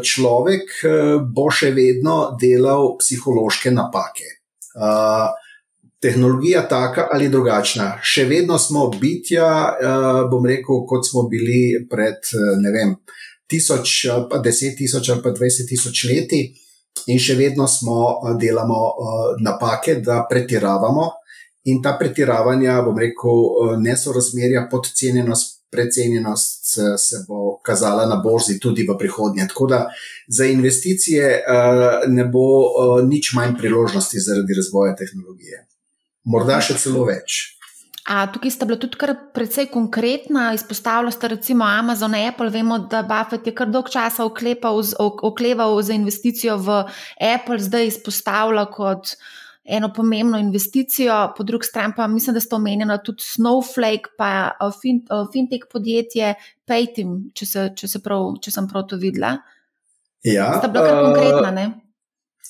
Speaker 2: človek bo še vedno delal psihološke napake tehnologija taka ali drugačna. Še vedno smo bitja, bom rekel, kot smo bili pred eh, ne vem, tisoč ali pa deset tisoč ali pa dvajset tisoč leti, in še vedno smo uh, delamo uh, napake, da pretiravamo. In ta pretiravanja, bom rekel, nesorazmerja, podcenjenost, precenjenost se bo kazala na borzi tudi v prihodnje. Tako da za investicije ne bo nič manj priložnosti zaradi razvoja tehnologije morda še celo več.
Speaker 1: A, tukaj sta bila tudi kar precej konkretna, izpostavila sta recimo Amazon, Apple. Vemo, da Buffett je kar dolg časa oklepal, okleval za investicijo v Apple, zdaj izpostavlja kot eno pomembno investicijo. Po drugi strani pa mislim, da sta omenjena tudi Snowflake, pa fin, fintech podjetje Paytim, če, se, če, se prav, če sem prav to videla.
Speaker 2: Ja,
Speaker 1: sta bila kar konkretna, ne?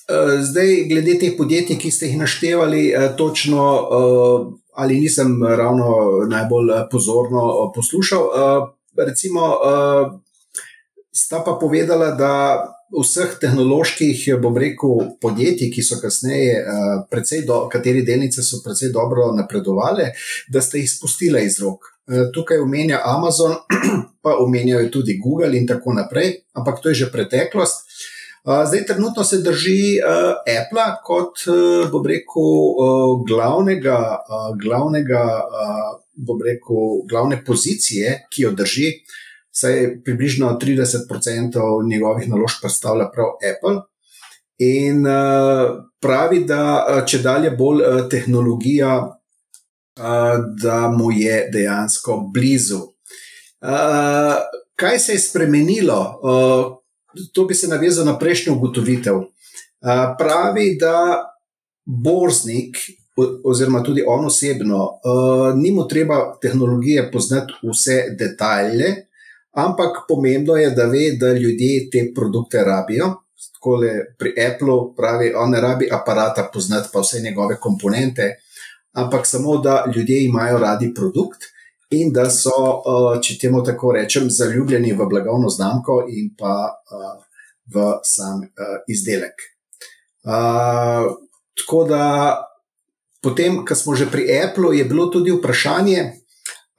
Speaker 1: Uh,
Speaker 2: zdaj, glede teh podjetij, ki ste jih naštevali, točno ali nisem ravno najbolj pozorno poslušal. Recimo, sta pa povedala, da vseh tehnoloških, bom rekel, podjetij, ki so kasneje, do, kateri delnice so precej dobro napredovali, da ste jih spustili iz rok. Tukaj omenja Amazon, pa omenjajo tudi Google in tako naprej, ampak to je že preteklost. Zdaj, trenutno se drži uh, Apple kot, uh, bom rekel, uh, glavnega, uh, glavnega uh, bom rekel, glavne pozicije, ki jo drži, saj približno 30% njegovih naložb predstavlja prav Apple. In pravi, da če dalje bolj tehnologija, da mu je dejansko blizu. Kaj se je spremenilo? To bi se navezal na prejšnjo ugotovitev. Pravi, da borznik, oziroma tudi on osebno, ni mu treba tehnologije poznati vse detajle, ampak pomembno je, da ve, da ljudje te produkte rabijo. Tako je pri Applu, pravi, on ne rabi aparata poznati pa vse njegove komponente, ampak samo, da ljudje imajo radi produkt in da so, če temu tako rečem, zaljubljeni v blagovno znamko in pa v sam izdelek. Tako da, potem, ko smo že pri Apple, je bilo tudi vprašanje,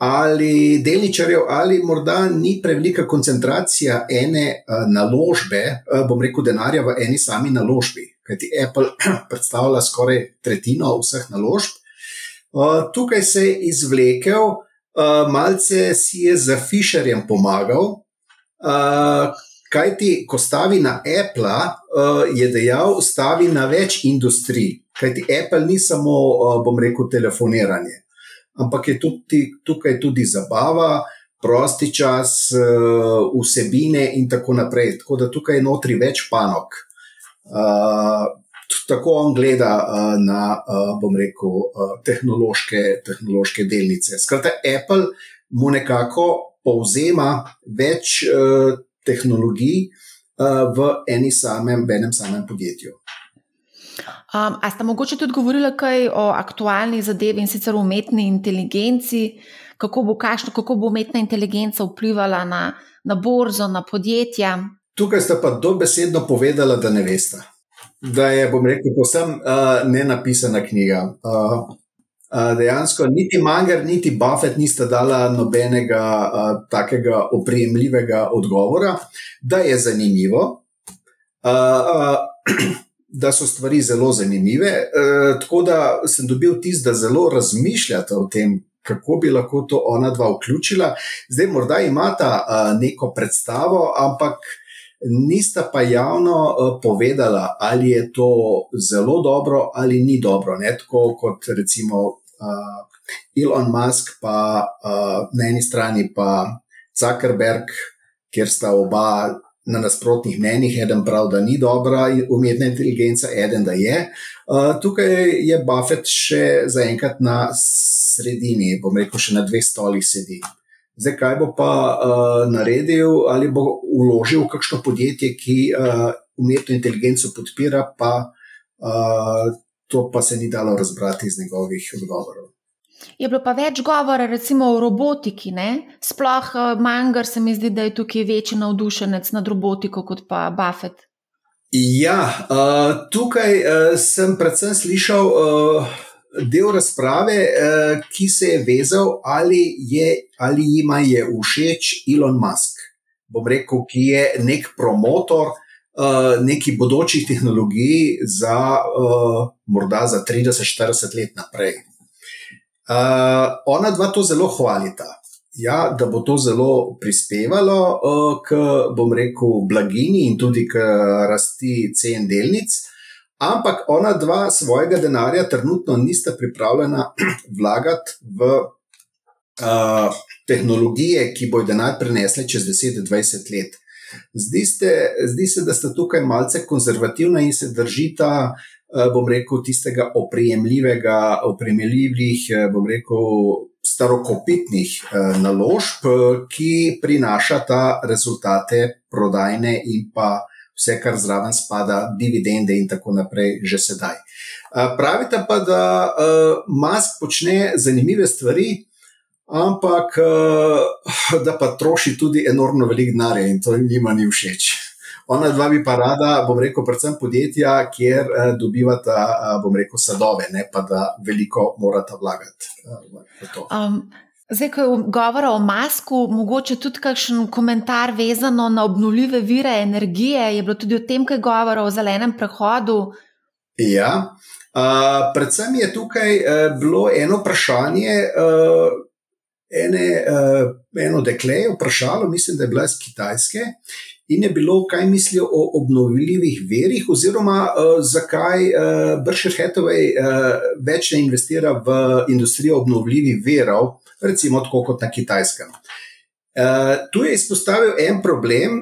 Speaker 2: ali delničarjev, ali morda ni prevelika koncentracija ene naložbe, bom rekel, denarja v eni sami naložbi. Kajti Apple predstavlja skoraj tretjino vseh naložb. Tukaj se je izvlekel, uh, malce si je za Fisherjem pomagal. Uh, Kaj ti, ko stavi na Apple, uh, je dejal, stavi na več industrij. Kaj ti Apple ni samo, uh, bom rekel, telefoniranje, ampak je tudi, tukaj tudi zabava, prosti čas, uh, vsebine in tako naprej. Tako da tukaj je notri več panok. Uh, tako on gleda uh, na, uh, bom rekel, uh, tehnološke, tehnološke delnice. Skratka, Apple mu nekako povzema več. Uh, tehnologij uh, v, samem, v enem samem podjetju.
Speaker 1: Um, a ste mogoče tudi govorili kaj o aktualni zadevi in sicer umetni inteligenci, kako bo, kašno, kako bo umetna inteligenca vplivala na, na borzo, na podjetja?
Speaker 2: Tukaj ste pa dobesedno povedali, da ne veste. Da je, bom rekel, posebno uh, ne napisana knjiga. Uh, dejansko niti Manger, niti Buffett nista dala nobenega uh, takega oprijemljivega odgovora, da je zanimivo, uh, uh, da so stvari zelo zanimive. Uh, tako da sem dobil tisto, da zelo razmišljate o tem. Kako bi lahko to ona dva vključila? Zdaj, morda imata uh, neko predstavo, ampak nista pa javno uh, povedala, ali je to zelo dobro ali ni dobro. Ne? Tako kot recimo uh, Elon Musk, pa uh, na eni strani pa Zuckerberg, kjer sta oba na nasprotnih mnenjih, eden pravi, da ni dobra umetna inteligenca, eden da je. Uh, tukaj je Buffett še zaenkrat na sredini, bom rekel, še na dveh stolih sedi. Zdaj, kaj bo pa uh, naredil, ali bo uložil v kakšno podjetje, ki uh, umetno inteligenco podpira, pa uh, to pa se ni dalo razbrati iz njegovih odgovorov.
Speaker 1: Je bilo pa več govora, recimo o robotiki. Ne? Sploh uh, Manger se mi zdi, da je tukaj večji navdušenec nad robotiko kot pa Buffett.
Speaker 2: Ja, uh, tukaj uh, sem predvsem slišal uh, del razprave, uh, ki se je vezal, ali, je, ali jima je všeč Elon Musk. Bom rekel, ki je nek promotor uh, uh, neki bodočih tehnologij za uh, morda za 30-40 let naprej. Ona dva to zelo hvalita. Ja, da bo to zelo prispevalo k, bom rekel, blagini in tudi k rasti cen delnic, ampak ona dva svojega denarja trenutno nista pripravljena vlagati v uh, tehnologije, ki bodo denar prenesle čez 10-20 let. Zdi, ste, zdi se, da sta tukaj malce konzervativna in se držita, eh, bom rekel, tistega oprijemljivega, oprijemljivih, eh, bom rekel, starokopitnih eh, naložb, ki prinašata rezultate prodajne in pa vse, kar zraven spada, dividende in tako naprej, že sedaj. Pravite pa, da Musk počne zanimive stvari ampak uh, da pa troši tudi enormno velik denarja in to njima ni všeč. Ona dva bi pa rada, bom rekel, predvsem podjetja, kjer dobivata, bom rekel, sadove, ne pa da veliko morata vlagati v to. Um.
Speaker 1: Zdaj, ko je govora o masku, mogoče tudi kakšen komentar vezano na obnuljive vire energije, je bilo tudi o tem, kaj govora o zelenem prehodu.
Speaker 2: Ja, uh, predvsem je tukaj uh, bilo eno vprašanje, uh, ene, uh, eno dekle je vprašalo, mislim, da je bila iz Kitajske. in je bilo, kaj mislijo o obnovljivih verjih, oziroma uh, zakaj uh, Berkshire Hathaway uh, več ne investira v industrijo obnovljivih verov, recimo tako kot na Kitajskem. Uh, tu je izpostavil en problem,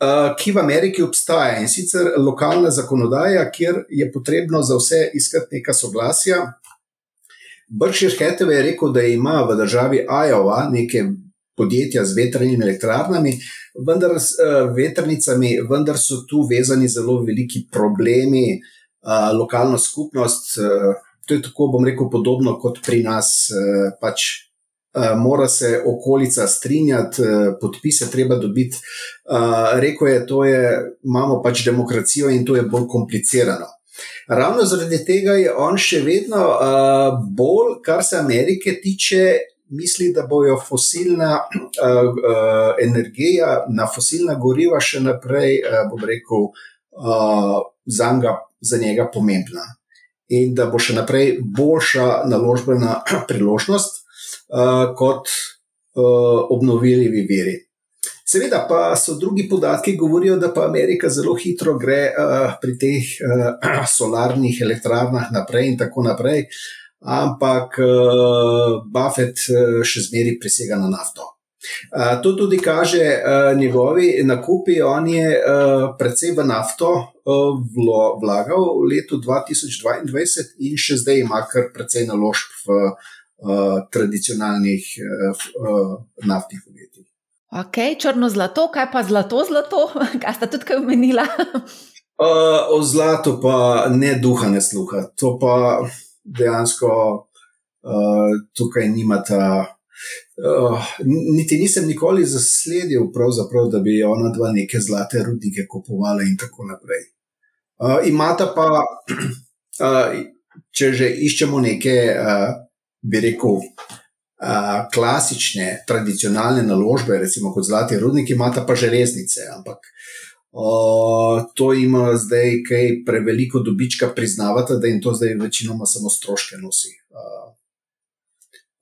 Speaker 2: uh, ki v Ameriki obstaja in sicer lokalna zakonodaja, kjer je potrebno za vse iskati neka soglasja. Berkshire Hathaway je rekel, da ima v državi Iowa neke podjetja z veternimi elektrarnami, vendar s uh, veternicami, vendar so tu vezani zelo veliki problemi, uh, lokalna skupnost. Uh, to je tako, bom rekel, podobno kot pri nas. Uh, pač, mora se okolica strinjati, uh, podpise treba dobiti. Uh, rekel je, da imamo pač demokracijo in to je bolj komplicirano. Ravno zaradi tega je on še vedno uh, bolj, kar se Amerike tiče, misli, da bojo fosilna uh, uh, energija, na fosilna goriva še naprej, uh, bom rekel, uh, za, njega, za njega pomembna. In da bo še naprej boljša naložbena priložnost uh, kot uh, obnovljivi viri. Seveda pa so drugi podatki, ki govorijo, da pa Amerika zelo hitro gre uh, pri teh uh, solarnih elektrarnah naprej in tako naprej. Ampak uh, Buffett uh, še zmeraj presega na nafto. Uh, to tudi kaže uh, njegovi nakupi. On je uh, predvsej v nafto uh, vlo, vlagal v letu 2022 in še zdaj ima kar precej naložb v uh, tradicionalnih uh, uh, naftnih podjetjih.
Speaker 1: Ok, črno zlato, kaj pa zlato, zlato, kaj sta tudi kaj omenila?
Speaker 2: uh, o zlatu pa ne duha, ne sluha. To pa dejansko uh, tukaj nimata. Uh, niti nisem nikoli zasledil, da bi ona dva neke zlate rudnike kupovala in tako naprej. Uh, imata pa, uh, če že iščemo neke, uh, bi rekel, uh, klasične, tradicionalne naložbe, recimo kot zlati rudniki, imata pa železnice, ampak uh, to ima zdaj kaj preveliko dobička, priznavate, da jim to zdaj večinoma samo stroške nosi, uh,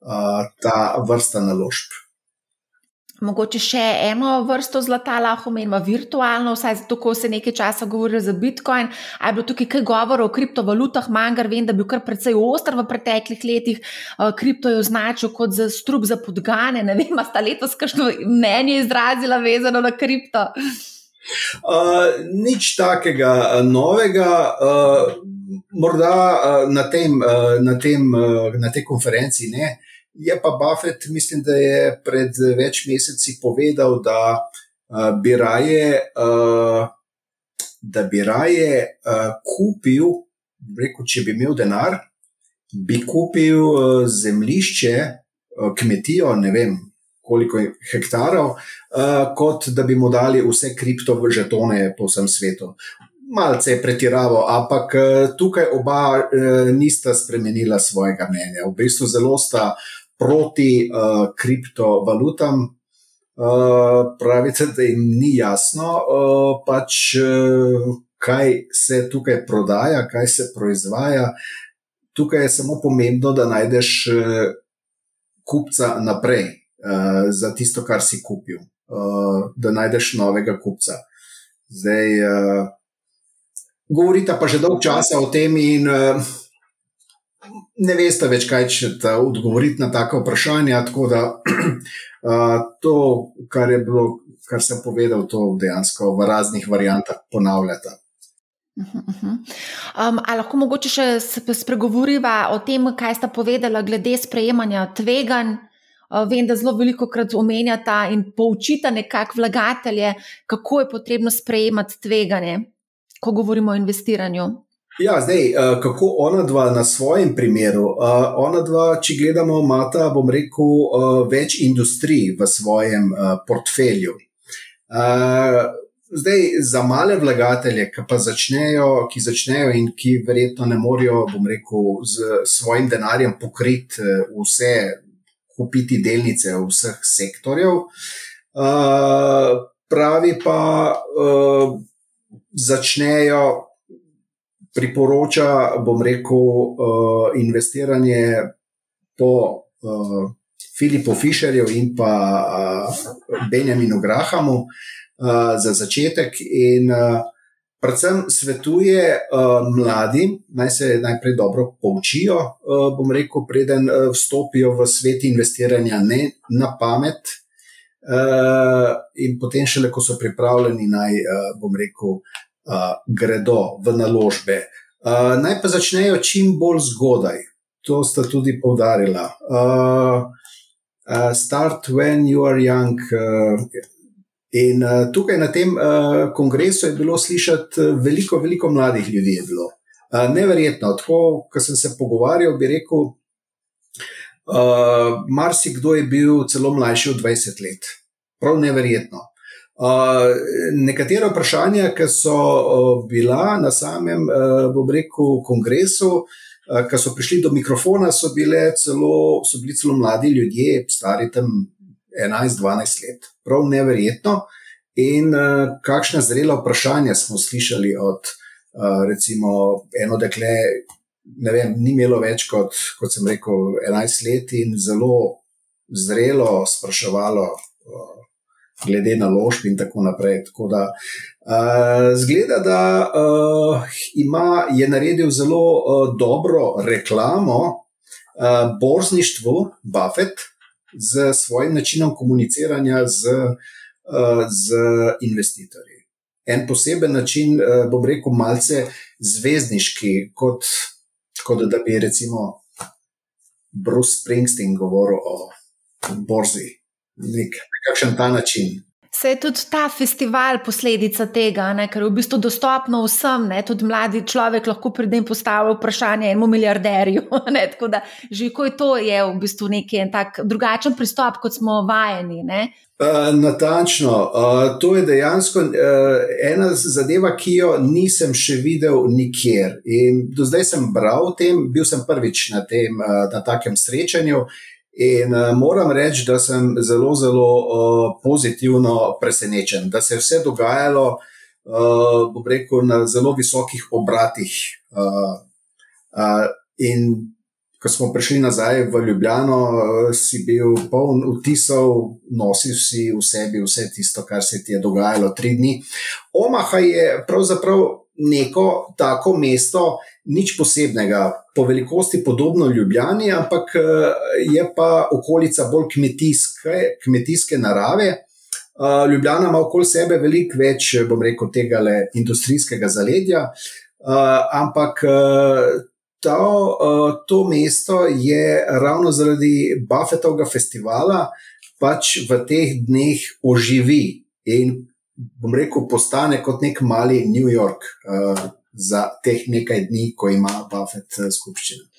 Speaker 2: uh, ta vrsta naložb.
Speaker 1: Mogoče še eno vrsto zlata lahko menimo virtualno, vsaj zato, ko se nekaj časa govori za Bitcoin. Ali je bilo tukaj kaj govora o kriptovalutah, manjkar vem, da je bil kar precej oster v preteklih letih. Kripto je označil kot za strup za podgane. Ne vem, sta letos kakšno mnenje izrazila vezano na kripto.
Speaker 2: Uh, nič takega uh, novega, uh, morda uh, na, tem, uh, na, tem, uh, na tej konferenci ne. Je pa Buffett, mislim, da je pred več meseci povedal, da uh, bi raje, uh, da bi raje uh, kupil, rekel, če bi imel denar, bi kupil uh, zemljišče, uh, kmetijo, ne vem, koliko hektarov, uh, kot da bi mu dali vse kriptožetone po vsem svetu. Malce je pretiraval, ampak uh, tukaj oba uh, nista spremenila svojega mnenja. V bistvu zelo sta proti uh, kriptovalutam. Uh, pravite, da jim ni jasno, uh, pač, uh, kaj se tukaj prodaja, kaj se proizvaja. Tukaj je samo pomembno, da najdeš uh, kupca naprej. Eh, za tisto, kar si kupil, uh, da najdeš novega kupca. Zdaj, uh, govorite pa že dolgo časa o tem, in uh, ne veste več, kaj če odgovoriti na take vprašanja. Tako da uh, to, kar je bilo, kar sem povedal, to dejansko v raznih variantah ponavljate.
Speaker 1: Um, ali lahko mogoče še spregovoriva o tem, kaj sta povedala glede sprejemanja tveganj Eh, vem, da zelo veliko krat omenjata in poučita nekako vlagatelje, kako je potrebno sprejemati tveganje, ko govorimo o investiranju.
Speaker 2: Ja, zdaj, eh, kako ona dva na svojem primeru. Eh, ona dva, če gledamo, imata, bom rekel, več industrij v svojem portfelju. Zdaj, za male vlagatelje, ki pa začnejo, ki začnejo in ki verjetno ne morejo, bom rekel, z svojim denarjem pokriti vse kupiti delnice vseh sektorjev. Pravi pa, začnejo priporoča, bom rekel, uh, investiranje po uh, Filipu Fischerju in pa uh, Benjaminu Grahamu uh, za začetek. In uh, predvsem svetuje uh, mladim, naj se najprej dobro poučijo, uh, bom rekel, preden uh, vstopijo v svet investiranja, ne na pamet. Uh, in potem, šele ko so pripravljeni, naj, uh, bom rekel, gredo v naložbe. Uh, naj pa začnejo čim bolj zgodaj. To sta tudi povdarila. Uh, uh, start when you are young. Uh, in uh, tukaj na tem uh, kongresu je bilo slišati veliko, veliko mladih ljudi. Uh, neverjetno. Tako, ko sem se pogovarjal, bi rekel, uh, marsikdo je bil celo mlajši od 20 let. Prav neverjetno. Uh, nekatera vprašanja, ki so uh, bila na samem, uh, bom rekel, kongresu, uh, ki so prišli do mikrofona, so, celo, so bili celo mladi ljudje, stari tam 11-12 let. Prav neverjetno. In uh, kakšne zrela vprašanja smo slišali od, uh, recimo, eno dekle, ne vem, ni imelo več kot, kot sem rekel, 11 let in zelo zrelo spraševalo. Glede na ložb in tako naprej. Tako da, uh, zgleda, da uh, ima, je naredil zelo uh, dobro reklamo uh, borzništvu Buffett z svojim načinom komuniciranja z, uh, z investitorji. En poseben način, uh, bom rekel, malce zvezdniški, kot, kot da bi recimo Bruce Springsteen govoril o borzi nek, nekakšen ta način.
Speaker 1: Se je tudi ta festival posledica tega, ne? ker je v bistvu dostopno vsem, ne? tudi mladi človek lahko pride in postavi vprašanje enemu milijarderju. Ne? Tako da že ko je to, je v bistvu neki tak drugačen pristop, kot smo vajeni.
Speaker 2: Uh, natančno. Uh, to je dejansko uh, ena zadeva, ki jo nisem še videl nikjer. In do zdaj sem bral o tem, bil sem prvič na, tem, uh, na takem srečanju. In uh, moram reči, da sem zelo, zelo uh, pozitivno presenečen, da se je vse dogajalo, uh, rekel, na zelo visokih obratih. Uh, uh, in ko smo prišli nazaj v Ljubljano, uh, si bil poln vtisov, nosil si v sebi vse tisto, kar se ti je dogajalo tri dni. Omaha je pravzaprav neko tako mesto, nič posebnega, po velikosti podobno Ljubljani, ampak eh, je pa okolica bolj kmetijske, kmetijske narave. Eh, Ljubljana ima okoli sebe veliko več, bom rekel, tega le industrijskega zaledja, eh, ampak to, to mesto je ravno zaradi Buffetovega festivala pač v teh dneh oživi in bom rekel, postane kot nek mali New York za teh nekaj dni, ko ima Buffett eh, skupščino.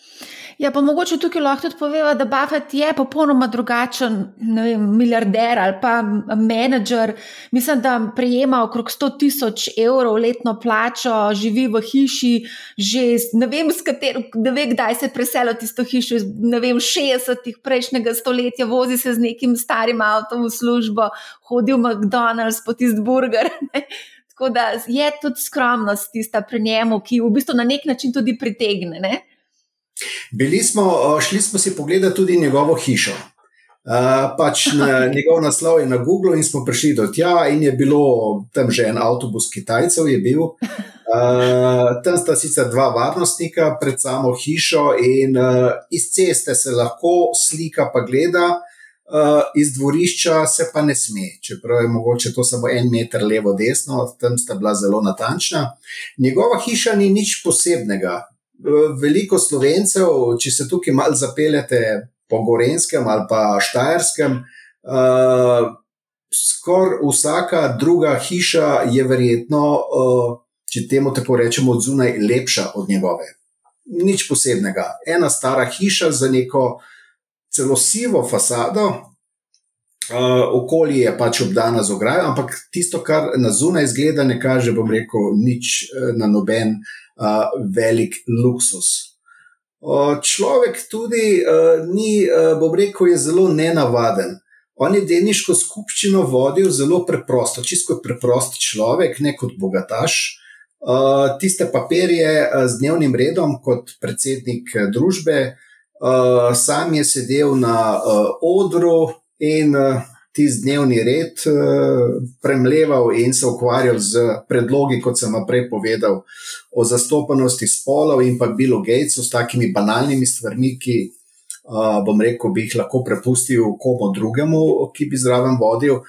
Speaker 1: Ja, pa mogoče tukaj lahko tudi poveva, da Buffett je popolnoma drugačen vem, milijarder ali pa menedžer. Mislim, da prejema okrog 100 tisoč evrov letno plačo, živi v hiši, že ne vem, kater, ne vem kdaj se je preselil tisto hišo, ne vem, 60-ih prejšnjega stoletja, vozi se z nekim starim avtom v službo, hodi v McDonald's po tisti burger. Tako da je tudi skromnost tista pri njemu, ki v bistvu na nek način tudi pritegne. Ne?
Speaker 2: Bili smo, šli smo si pogledati tudi njegovo hišo. Uh, pač na, njegov naslov je na Google, in smo prišli do tja, in je bilo tam že en avtobus Kitajcev. Uh, tam sta sicer dva varnostnika pred samo hišo, in uh, iz ceste se lahko slika, pa gleda, Uh, iz dvorišča se pa ne sme, čeprav je mogoče to samo en meter levo, desno, tam sta bila zelo natančna. Njegova hiša ni nič posebnega. Uh, veliko slovencev, če se tukaj malo zapeljete po Gorenskem ali pa Štajerskem, uh, skoraj vsaka druga hiša je verjetno, uh, če temu tako rečemo, od zunaj lepša od njegove. Nič posebnega. Ena stara hiša za neko celo sivo fasado, uh, okolje je pač obdana z ograjo, ampak tisto, kar na zunaj izgleda, ne kaže, bom rekel, nič uh, na noben uh, velik luksus. Uh, človek tudi uh, ni, uh, bom rekel, je zelo nenavaden. On je delniško skupščino vodil zelo preprosto, čisto preprost človek, ne kot bogataš. Uh, tiste papirje z dnevnim redom, kot predsednik družbe, uh, Uh, sam je sedel na uh, odru in uh, tisti dnevni red uh, premleval in se ukvarjal z predlogi, kot sem prej povedal, o zastopanosti spolov in pa Billu Gatesu s takimi banalnimi stvarmi, ki uh, bom rekel, bi jih lahko prepustil komu drugemu, ki bi zraven vodil.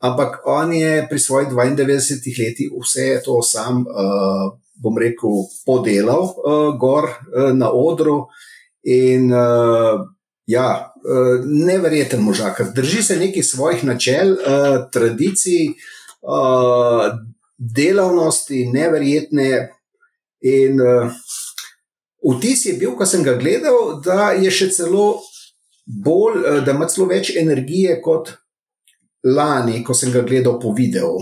Speaker 2: Ampak on je pri svojih 92 letih vse to sam, uh, bom rekel, podelal uh, gor uh, na odru. In uh, ja, uh, neverjeten možak, drži se nekih svojih načel, uh, tradicij, uh, delavnosti, neverjetne. In uh, vtis je bil, ko sem ga gledal, da je še celo bolj, da ima celo več energije kot lani, ko sem ga gledal po videu.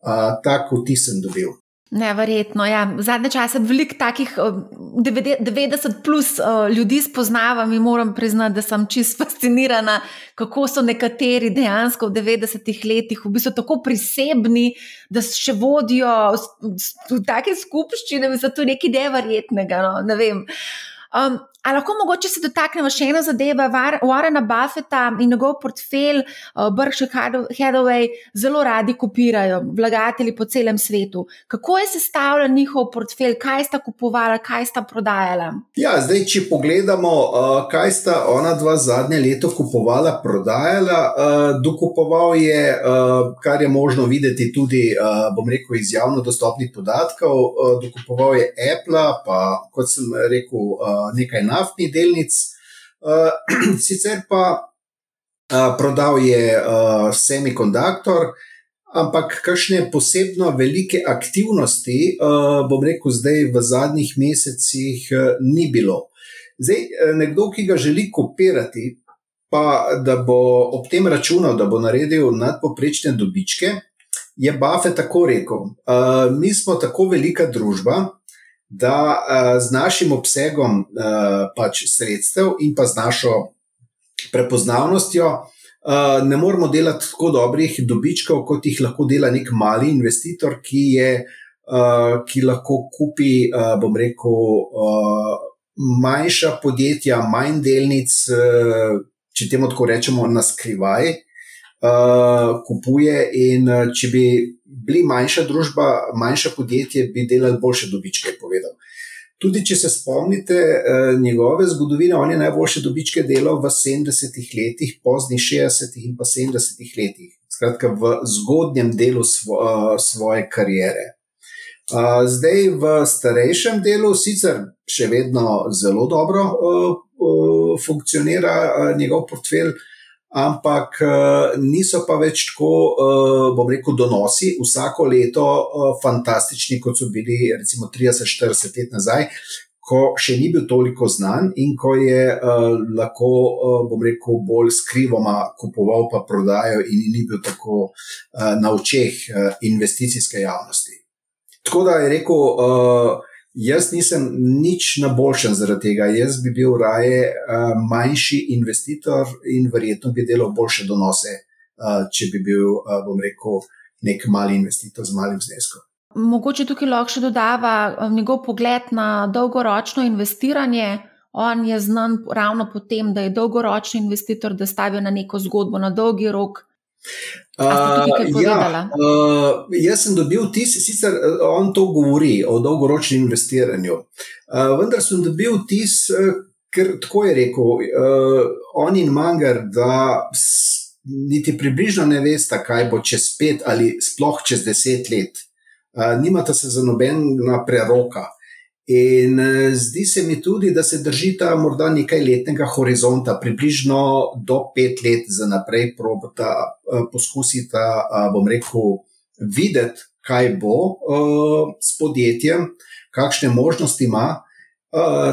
Speaker 2: Uh, tako vtis sem dobil.
Speaker 1: Neverjetno. Ja. Zadnje čase veliko takih 90 plus ljudi spoznavam in moram priznati, da sem čisto fascinirana, kako so nekateri dejansko v 90-ih letih v bistvu tako prisebni, da še vodijo v take skupščine, je to nekaj neverjetnega. No? Ne vem. Um, ali lahko mogoče se dotaknemo še eno zadevo, Warrena Buffeta in njegov portfelj, uh, Berkshire Hathaway, zelo radi kopirajo vlagatelji po celem svetu. Kako je sestavljen njihov portfelj, kaj sta kupovala, kaj sta prodajala?
Speaker 2: Ja, zdaj, če pogledamo, uh, kaj sta ona dva zadnje leto kupovala, prodajala, uh, dokupoval je, uh, kar je možno videti tudi, uh, bom rekel, iz javno dostopnih podatkov, uh, dokupoval je Apple, pa kot sem rekel, uh, nekaj naftnih delnic, uh, sicer pa uh, prodal je uh, semikonduktor, ampak kakšne posebno velike aktivnosti, uh, bom rekel, zdaj v zadnjih mesecih uh, ni bilo. Zdaj, nekdo, ki ga želi kopirati, pa da bo ob tem računal, da bo naredil nadpoprečne dobičke, je Buffett tako rekel: uh, Mi smo tako velika družba, da uh, z našim obsegom uh, pač sredstev in pa z našo prepoznavnostjo uh, ne moremo delati tako dobrih dobičkov, kot jih lahko dela nek mali investitor, ki, je, uh, ki lahko kupi, uh, bom rekel, uh, manjša podjetja, manj delnic, uh, če temu tako rečemo, na skrivaj. Uh, kupuje, in če bi bili manjša družba, manjše podjetje, bi delali boljše dobičke. Povedal. Tudi če se spomnite uh, njegove zgodovine, on je najboljše dobičke delal v 70-ih letih, poznih 60-ih in pa 70-ih letih, skratka v zgodnjem delu svo, uh, svoje kariere. Uh, zdaj v starejšem delu, sicer še vedno zelo dobro uh, uh, funkcionira uh, njegov portfelj, uh, ampak uh, niso pa več tako, uh, bom rekel, donosi vsako leto uh, fantastični, kot so bili recimo 30-40 let nazaj. Ko še ni bil toliko znan in ko je uh, lahko, uh, bom rekel, bolj skrivoma kupoval, pa prodajal, in ni bil tako uh, na očeh uh, investicijske javnosti. Tako da je rekel, uh, Jaz nisem nič na boljšem zaradi tega. Jaz bi bil raje uh, manjši investitor in verjetno bi delal boljše donose, uh, če bi bil, uh, bom rekel, nek mali investitor z malim zneskom.
Speaker 1: Mogoče tukaj lahko še dodava njegov pogled na dolgoročno investiranje. On je znan ravno po tem, da je dolgoročni investitor, da stavi na neko zgodbo na dolgi rok, Uh,
Speaker 2: ja, uh, jaz sem dobil tis, sicer on to govori o dolgoročnem investiranju, uh, vendar sem dobil tis, ker tako je rekel, uh, on in Manger, da niti približno ne veste, kaj bo čez pet ali sploh čez deset let. Uh, nimata se za nobena preroka. In eh, zdi se mi tudi, da se držita morda nekaj letnega horizonta, približno do pet let za naprej, probata eh, poskusita, eh, bom rekel, videti, kaj bo s podjetjem, kakšne možnosti ima.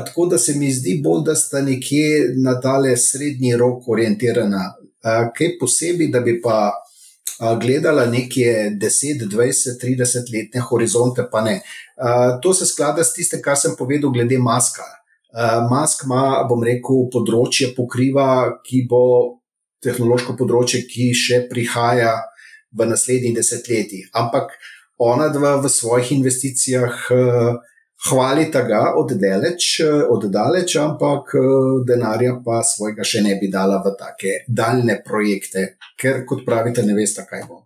Speaker 2: Tako da se mi zdi bolj, da sta nekje na tale srednji rok orientirana. Kaj posebej, da bi pa gledala neke 10, 20, 30 letne horizonte, pa ne. To se sklada s tistem, kar sem povedal glede maska. Mask ima, bom rekel, področje pokriva, ki bo tehnološko področje, ki še prihaja v naslednjih desetletjih. Ampak ona dva v svojih investicijah hvalita ga oddaleč, oddaleč, ampak denarja pa svojega še ne bi dala v take daljne projekte, ker, kot pravite, ne veste, kaj bo.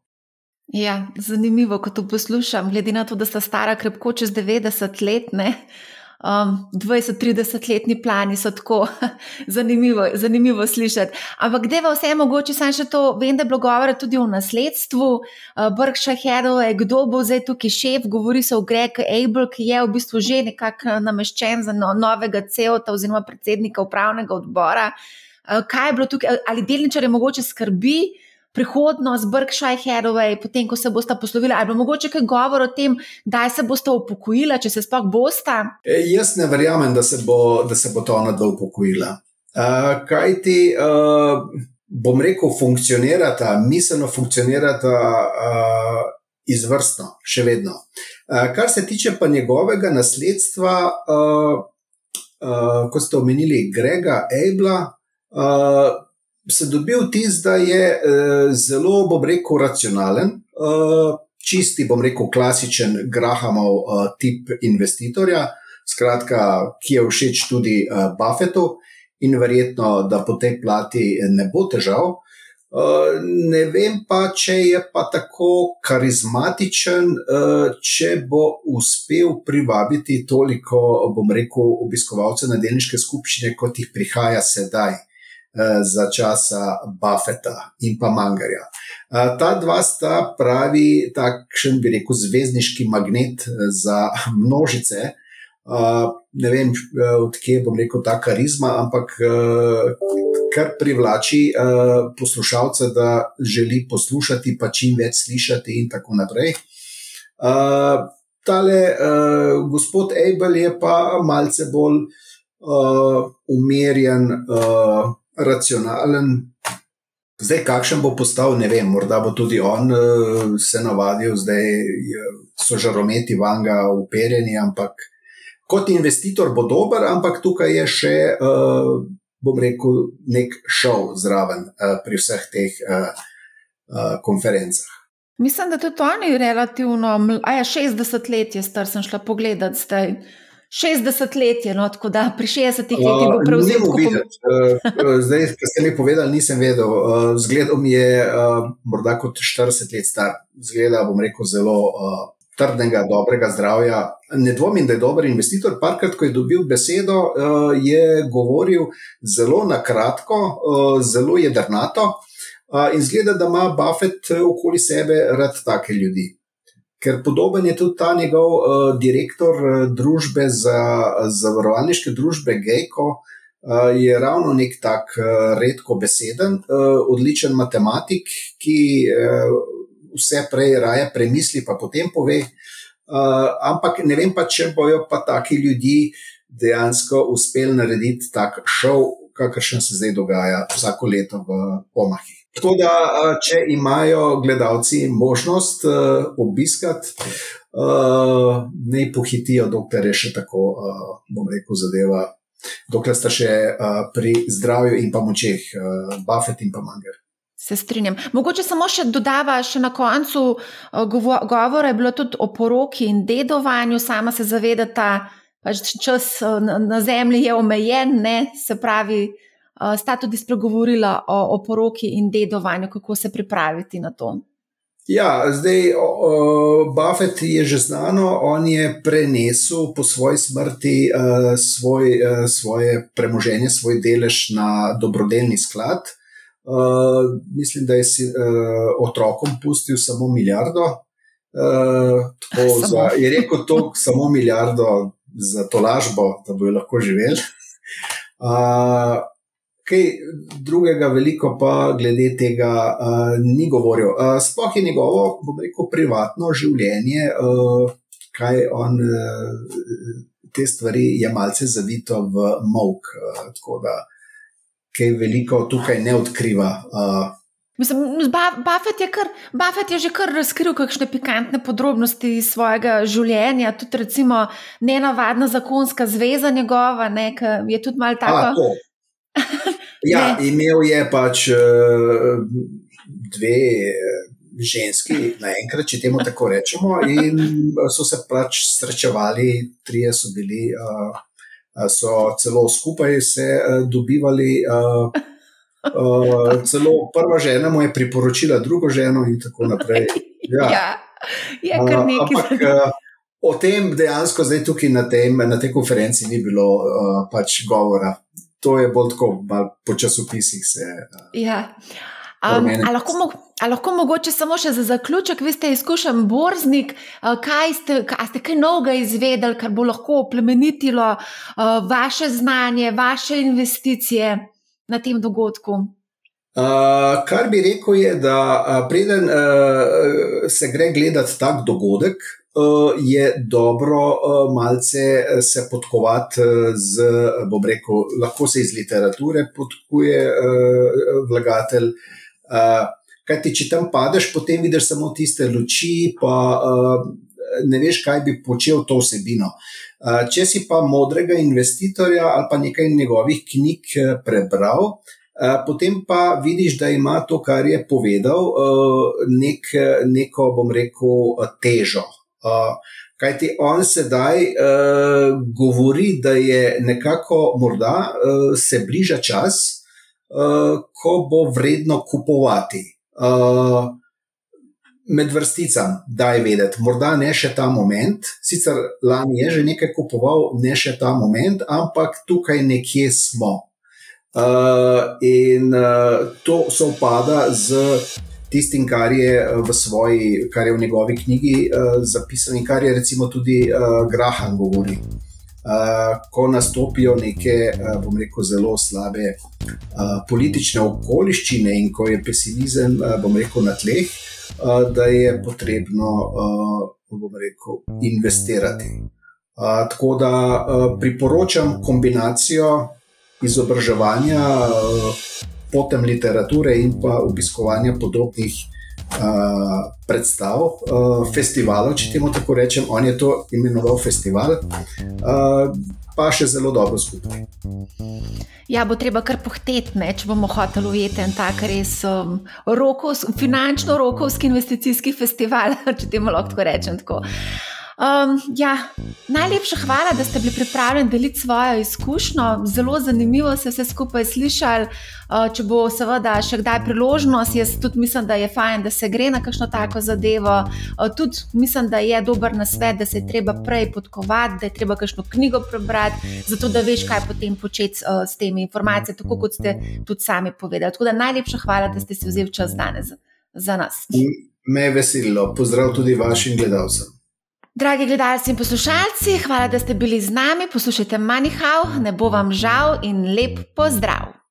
Speaker 1: Ja, zanimivo, ko to poslušam, glede na to, da sta stara krepko čez 90 let. Ne? Um, 20-30-letni plani so tako zanimivo, zanimivo slišati. Ampak, kde pa vse mogoče, sem še to, vem, da je bilo govora tudi o nasledstvu, uh, Berkshire Hathaway, kdo bo zdaj tukaj šef, govori se o Gregu Abel, ki je v bistvu že nekako nameščen za no, novega CEO-ta oziroma predsednika upravnega odbora. Uh, kaj je bilo tukaj, ali delničarje mogoče skrbi? Prihodnost Berkshire Hathaway, potem, ko se boste poslovili, ali mogoče kaj govor o tem, kdaj se boste upokojili, če se sploh boste?
Speaker 2: E, jaz ne verjamem, da se bo, da se bo to ona dva upokojila. Uh, kaj ti, uh, bom rekel, funkcionirata, miselno funkcionirata uh, izvrstno, še vedno. Uh, kar se tiče pa njegovega nasledstva, uh, uh, ko ste omenili Grega Abla. Uh, se dobil vtis, da je uh, zelo, bom rekel, racionalen, uh, čisti, bom rekel, klasičen Grahamov uh, tip investitorja, skratka, ki je všeč tudi uh, Buffetu in verjetno, da po tej plati ne bo težav. Uh, ne vem pa, če je pa tako karizmatičen, uh, če bo uspel privabiti toliko, bom rekel, obiskovalcev na delniške skupščine, kot jih prihaja sedaj. Eh, za časa Buffeta in pa Mangarja. Eh, ta dva sta pravi, takšen bi rekel, zvezdniški magnet eh, za množice. Ne vem, odkje bom rekel ta karizma, ampak kar privlači poslušalce, da želi poslušati, pa čim več slišati, in tako naprej. Tale gospod Abel je pa malce bolj umirjen racionalen. Zdaj, kakšen bo postal, ne vem, morda bo tudi on uh, se navadil, zdaj so žarometi vanga uperjeni, ampak kot investitor bo dober, ampak tukaj je še, uh, bom rekel, nek šov zraven uh, pri vseh teh uh, uh, konferencah.
Speaker 1: Mislim, da tudi oni relativno, a ja, 60 let je star, sem šla pogledat zdaj. 60 let je, no, tako da pri 60 letih bo prevzel
Speaker 2: vse. Zdaj, ki ste mi povedali, nisem vedel. Uh, zgledal mi je uh, morda kot 40 let star, zgleda, bom rekel, zelo uh, trdnega, dobrega zdravja. Ne dvomim, da je dober investitor. Parkrat, ko je dobil besedo, uh, je govoril zelo na kratko, uh, zelo jedrnato. Uh, in zgleda, da ima Buffett okoli sebe rad take ljudi ker podoben je tudi ta njegov uh, direktor uh, družbe za zavarovalniške družbe Gejko. Uh, je ravno nek tak uh, redko beseden, uh, odličen matematik, ki uh, vse prej raje premisli, pa potem pove. Uh, ampak ne vem pa, če bojo pa taki ljudje dejansko uspeli narediti tak šov, kakršen se zdaj dogaja vsako leto v Omahi. Tako da, če imajo gledalci možnost uh, obiskati, uh, ne pohitijo, dokler je še tako, uh, bom rekel, zadeva, dokler sta še uh, pri zdravju in pa močeh, uh, Buffett in pa Manger.
Speaker 1: Se strinjam. Mogoče samo še dodava, še na koncu govora je bilo tudi o poroki in dedovanju, sama se zavedata, da pač čas na, zemlji je omejen, ne? se pravi sta tudi spregovorila o, o poroki in dedovanju, kako se pripraviti na to.
Speaker 2: Ja, zdaj, o, Buffett je že znano, on je prenesel po svoji smrti uh, svoj, uh, svoje premoženje, svoj delež na dobrodelni sklad. Uh, mislim, da je si, uh, otrokom pustil samo milijardo. Uh, za, je rekel, to samo milijardo za to lažbo, da bojo lahko živeli. Uh, kaj drugega, veliko pa glede tega uh, ni govoril. Uh, sploh je njegovo, bom rekel, privatno življenje, uh, kaj on uh, te stvari je malce zavito v mok. Uh, tako da kaj veliko tukaj ne odkriva. Uh,
Speaker 1: Mislim, Buffett, je kar, Buffett je že kar razkril kakšne pikantne podrobnosti iz svojega življenja, tudi recimo nenavadna zakonska zveza njegova, ne, ki je tudi malo tako.
Speaker 2: Ja, imel je pač uh, dve, ženski naenkrat, če temu tako rečemo, in so se pač srečevali, trije so bili, so celo skupaj se dobivali. Celo prva žena mu je priporočila drugo ženo, in tako naprej.
Speaker 1: Ja, ja je kar nekaj.
Speaker 2: Ampak, O tem dejansko zdaj tukaj na, tem, na tej konferenci ni bilo uh, pač govora. To je bolj tako, po časopisih se. Uh,
Speaker 1: ja. Um, a, lahko a lahko mogoče samo še za zaključek, vi ste izkušen borznik, uh, kaj ste, kaj ste kaj novega izvedeli, kar bo lahko plemenitilo uh, vaše znanje, vaše investicije na tem dogodku?
Speaker 2: Uh, kar bi rekel, je, da uh, preden uh, se gre gledati tak dogodek, uh, je dobro uh, malce se podkovati z, bom rekel, lahko se iz literature podkuje vlagatelj. Kaj ti, če tam padeš, potem vidiš samo tiste luči, pa ne veš, kaj bi počel to vsebino. Če si pa modrega investitorja ali pa nekaj njegovih knjig prebral, potem pa vidiš, da ima to, kar je povedal, nek, neko, bom rekel, težo. Uh, Kaj ti on sedaj uh, govori, da je nekako morda uh, se bliža čas, uh, ko bo vredno kupovati. Uh, med vrsticami, da je vedeti, morda ne še ta moment, sicer lani je že nekaj kupoval, ne še ta moment, ampak tukaj nekje smo. Uh, in uh, to se upada z tistim, kar je v, svoji, kar je v njegovi knjigi uh, zapisano in kar je recimo tudi uh, Graham govori. Uh, ko nastopijo neke, uh, bom rekel, zelo slabe uh, politične okoliščine in ko je pesimizem, uh, bom rekel, na tleh, uh, da je potrebno, uh, bom rekel, investirati. Uh, tako da uh, priporočam kombinacijo izobraževanja, uh, potem literature in pa obiskovanja podobnih uh, predstav, uh, festivalov, če temu tako rečem. On je to imenoval festival, uh, pa še zelo dobro skupaj.
Speaker 1: Ja, bo treba kar pohteti, če bomo hoteli ujeti en tak res um, rokovs, finančno rokovski investicijski festival, če temu lahko rečem tako. Um, ja, najlepša hvala, da ste bili pripravljeni deliti svojo izkušnjo. Zelo zanimivo se vse skupaj slišali. Uh, če bo seveda še kdaj priložnost, jaz tudi mislim, da je fajn, da se gre na kakšno tako zadevo. Uh, tudi mislim, da je dober nasvet, da se je treba prej podkovati, da je treba kakšno knjigo prebrati, zato da veš, kaj potem početi uh, s temi informacijami, tako kot ste tudi sami povedali. Tako da najlepša hvala, da ste si vzeli čas danes za nas.
Speaker 2: Me je veselilo, pozdrav tudi vašim gledalcem.
Speaker 1: Dragi gledalci in poslušalci, hvala, da ste bili z nami. Poslušajte Manihau, ne bo vam žal in lep pozdrav.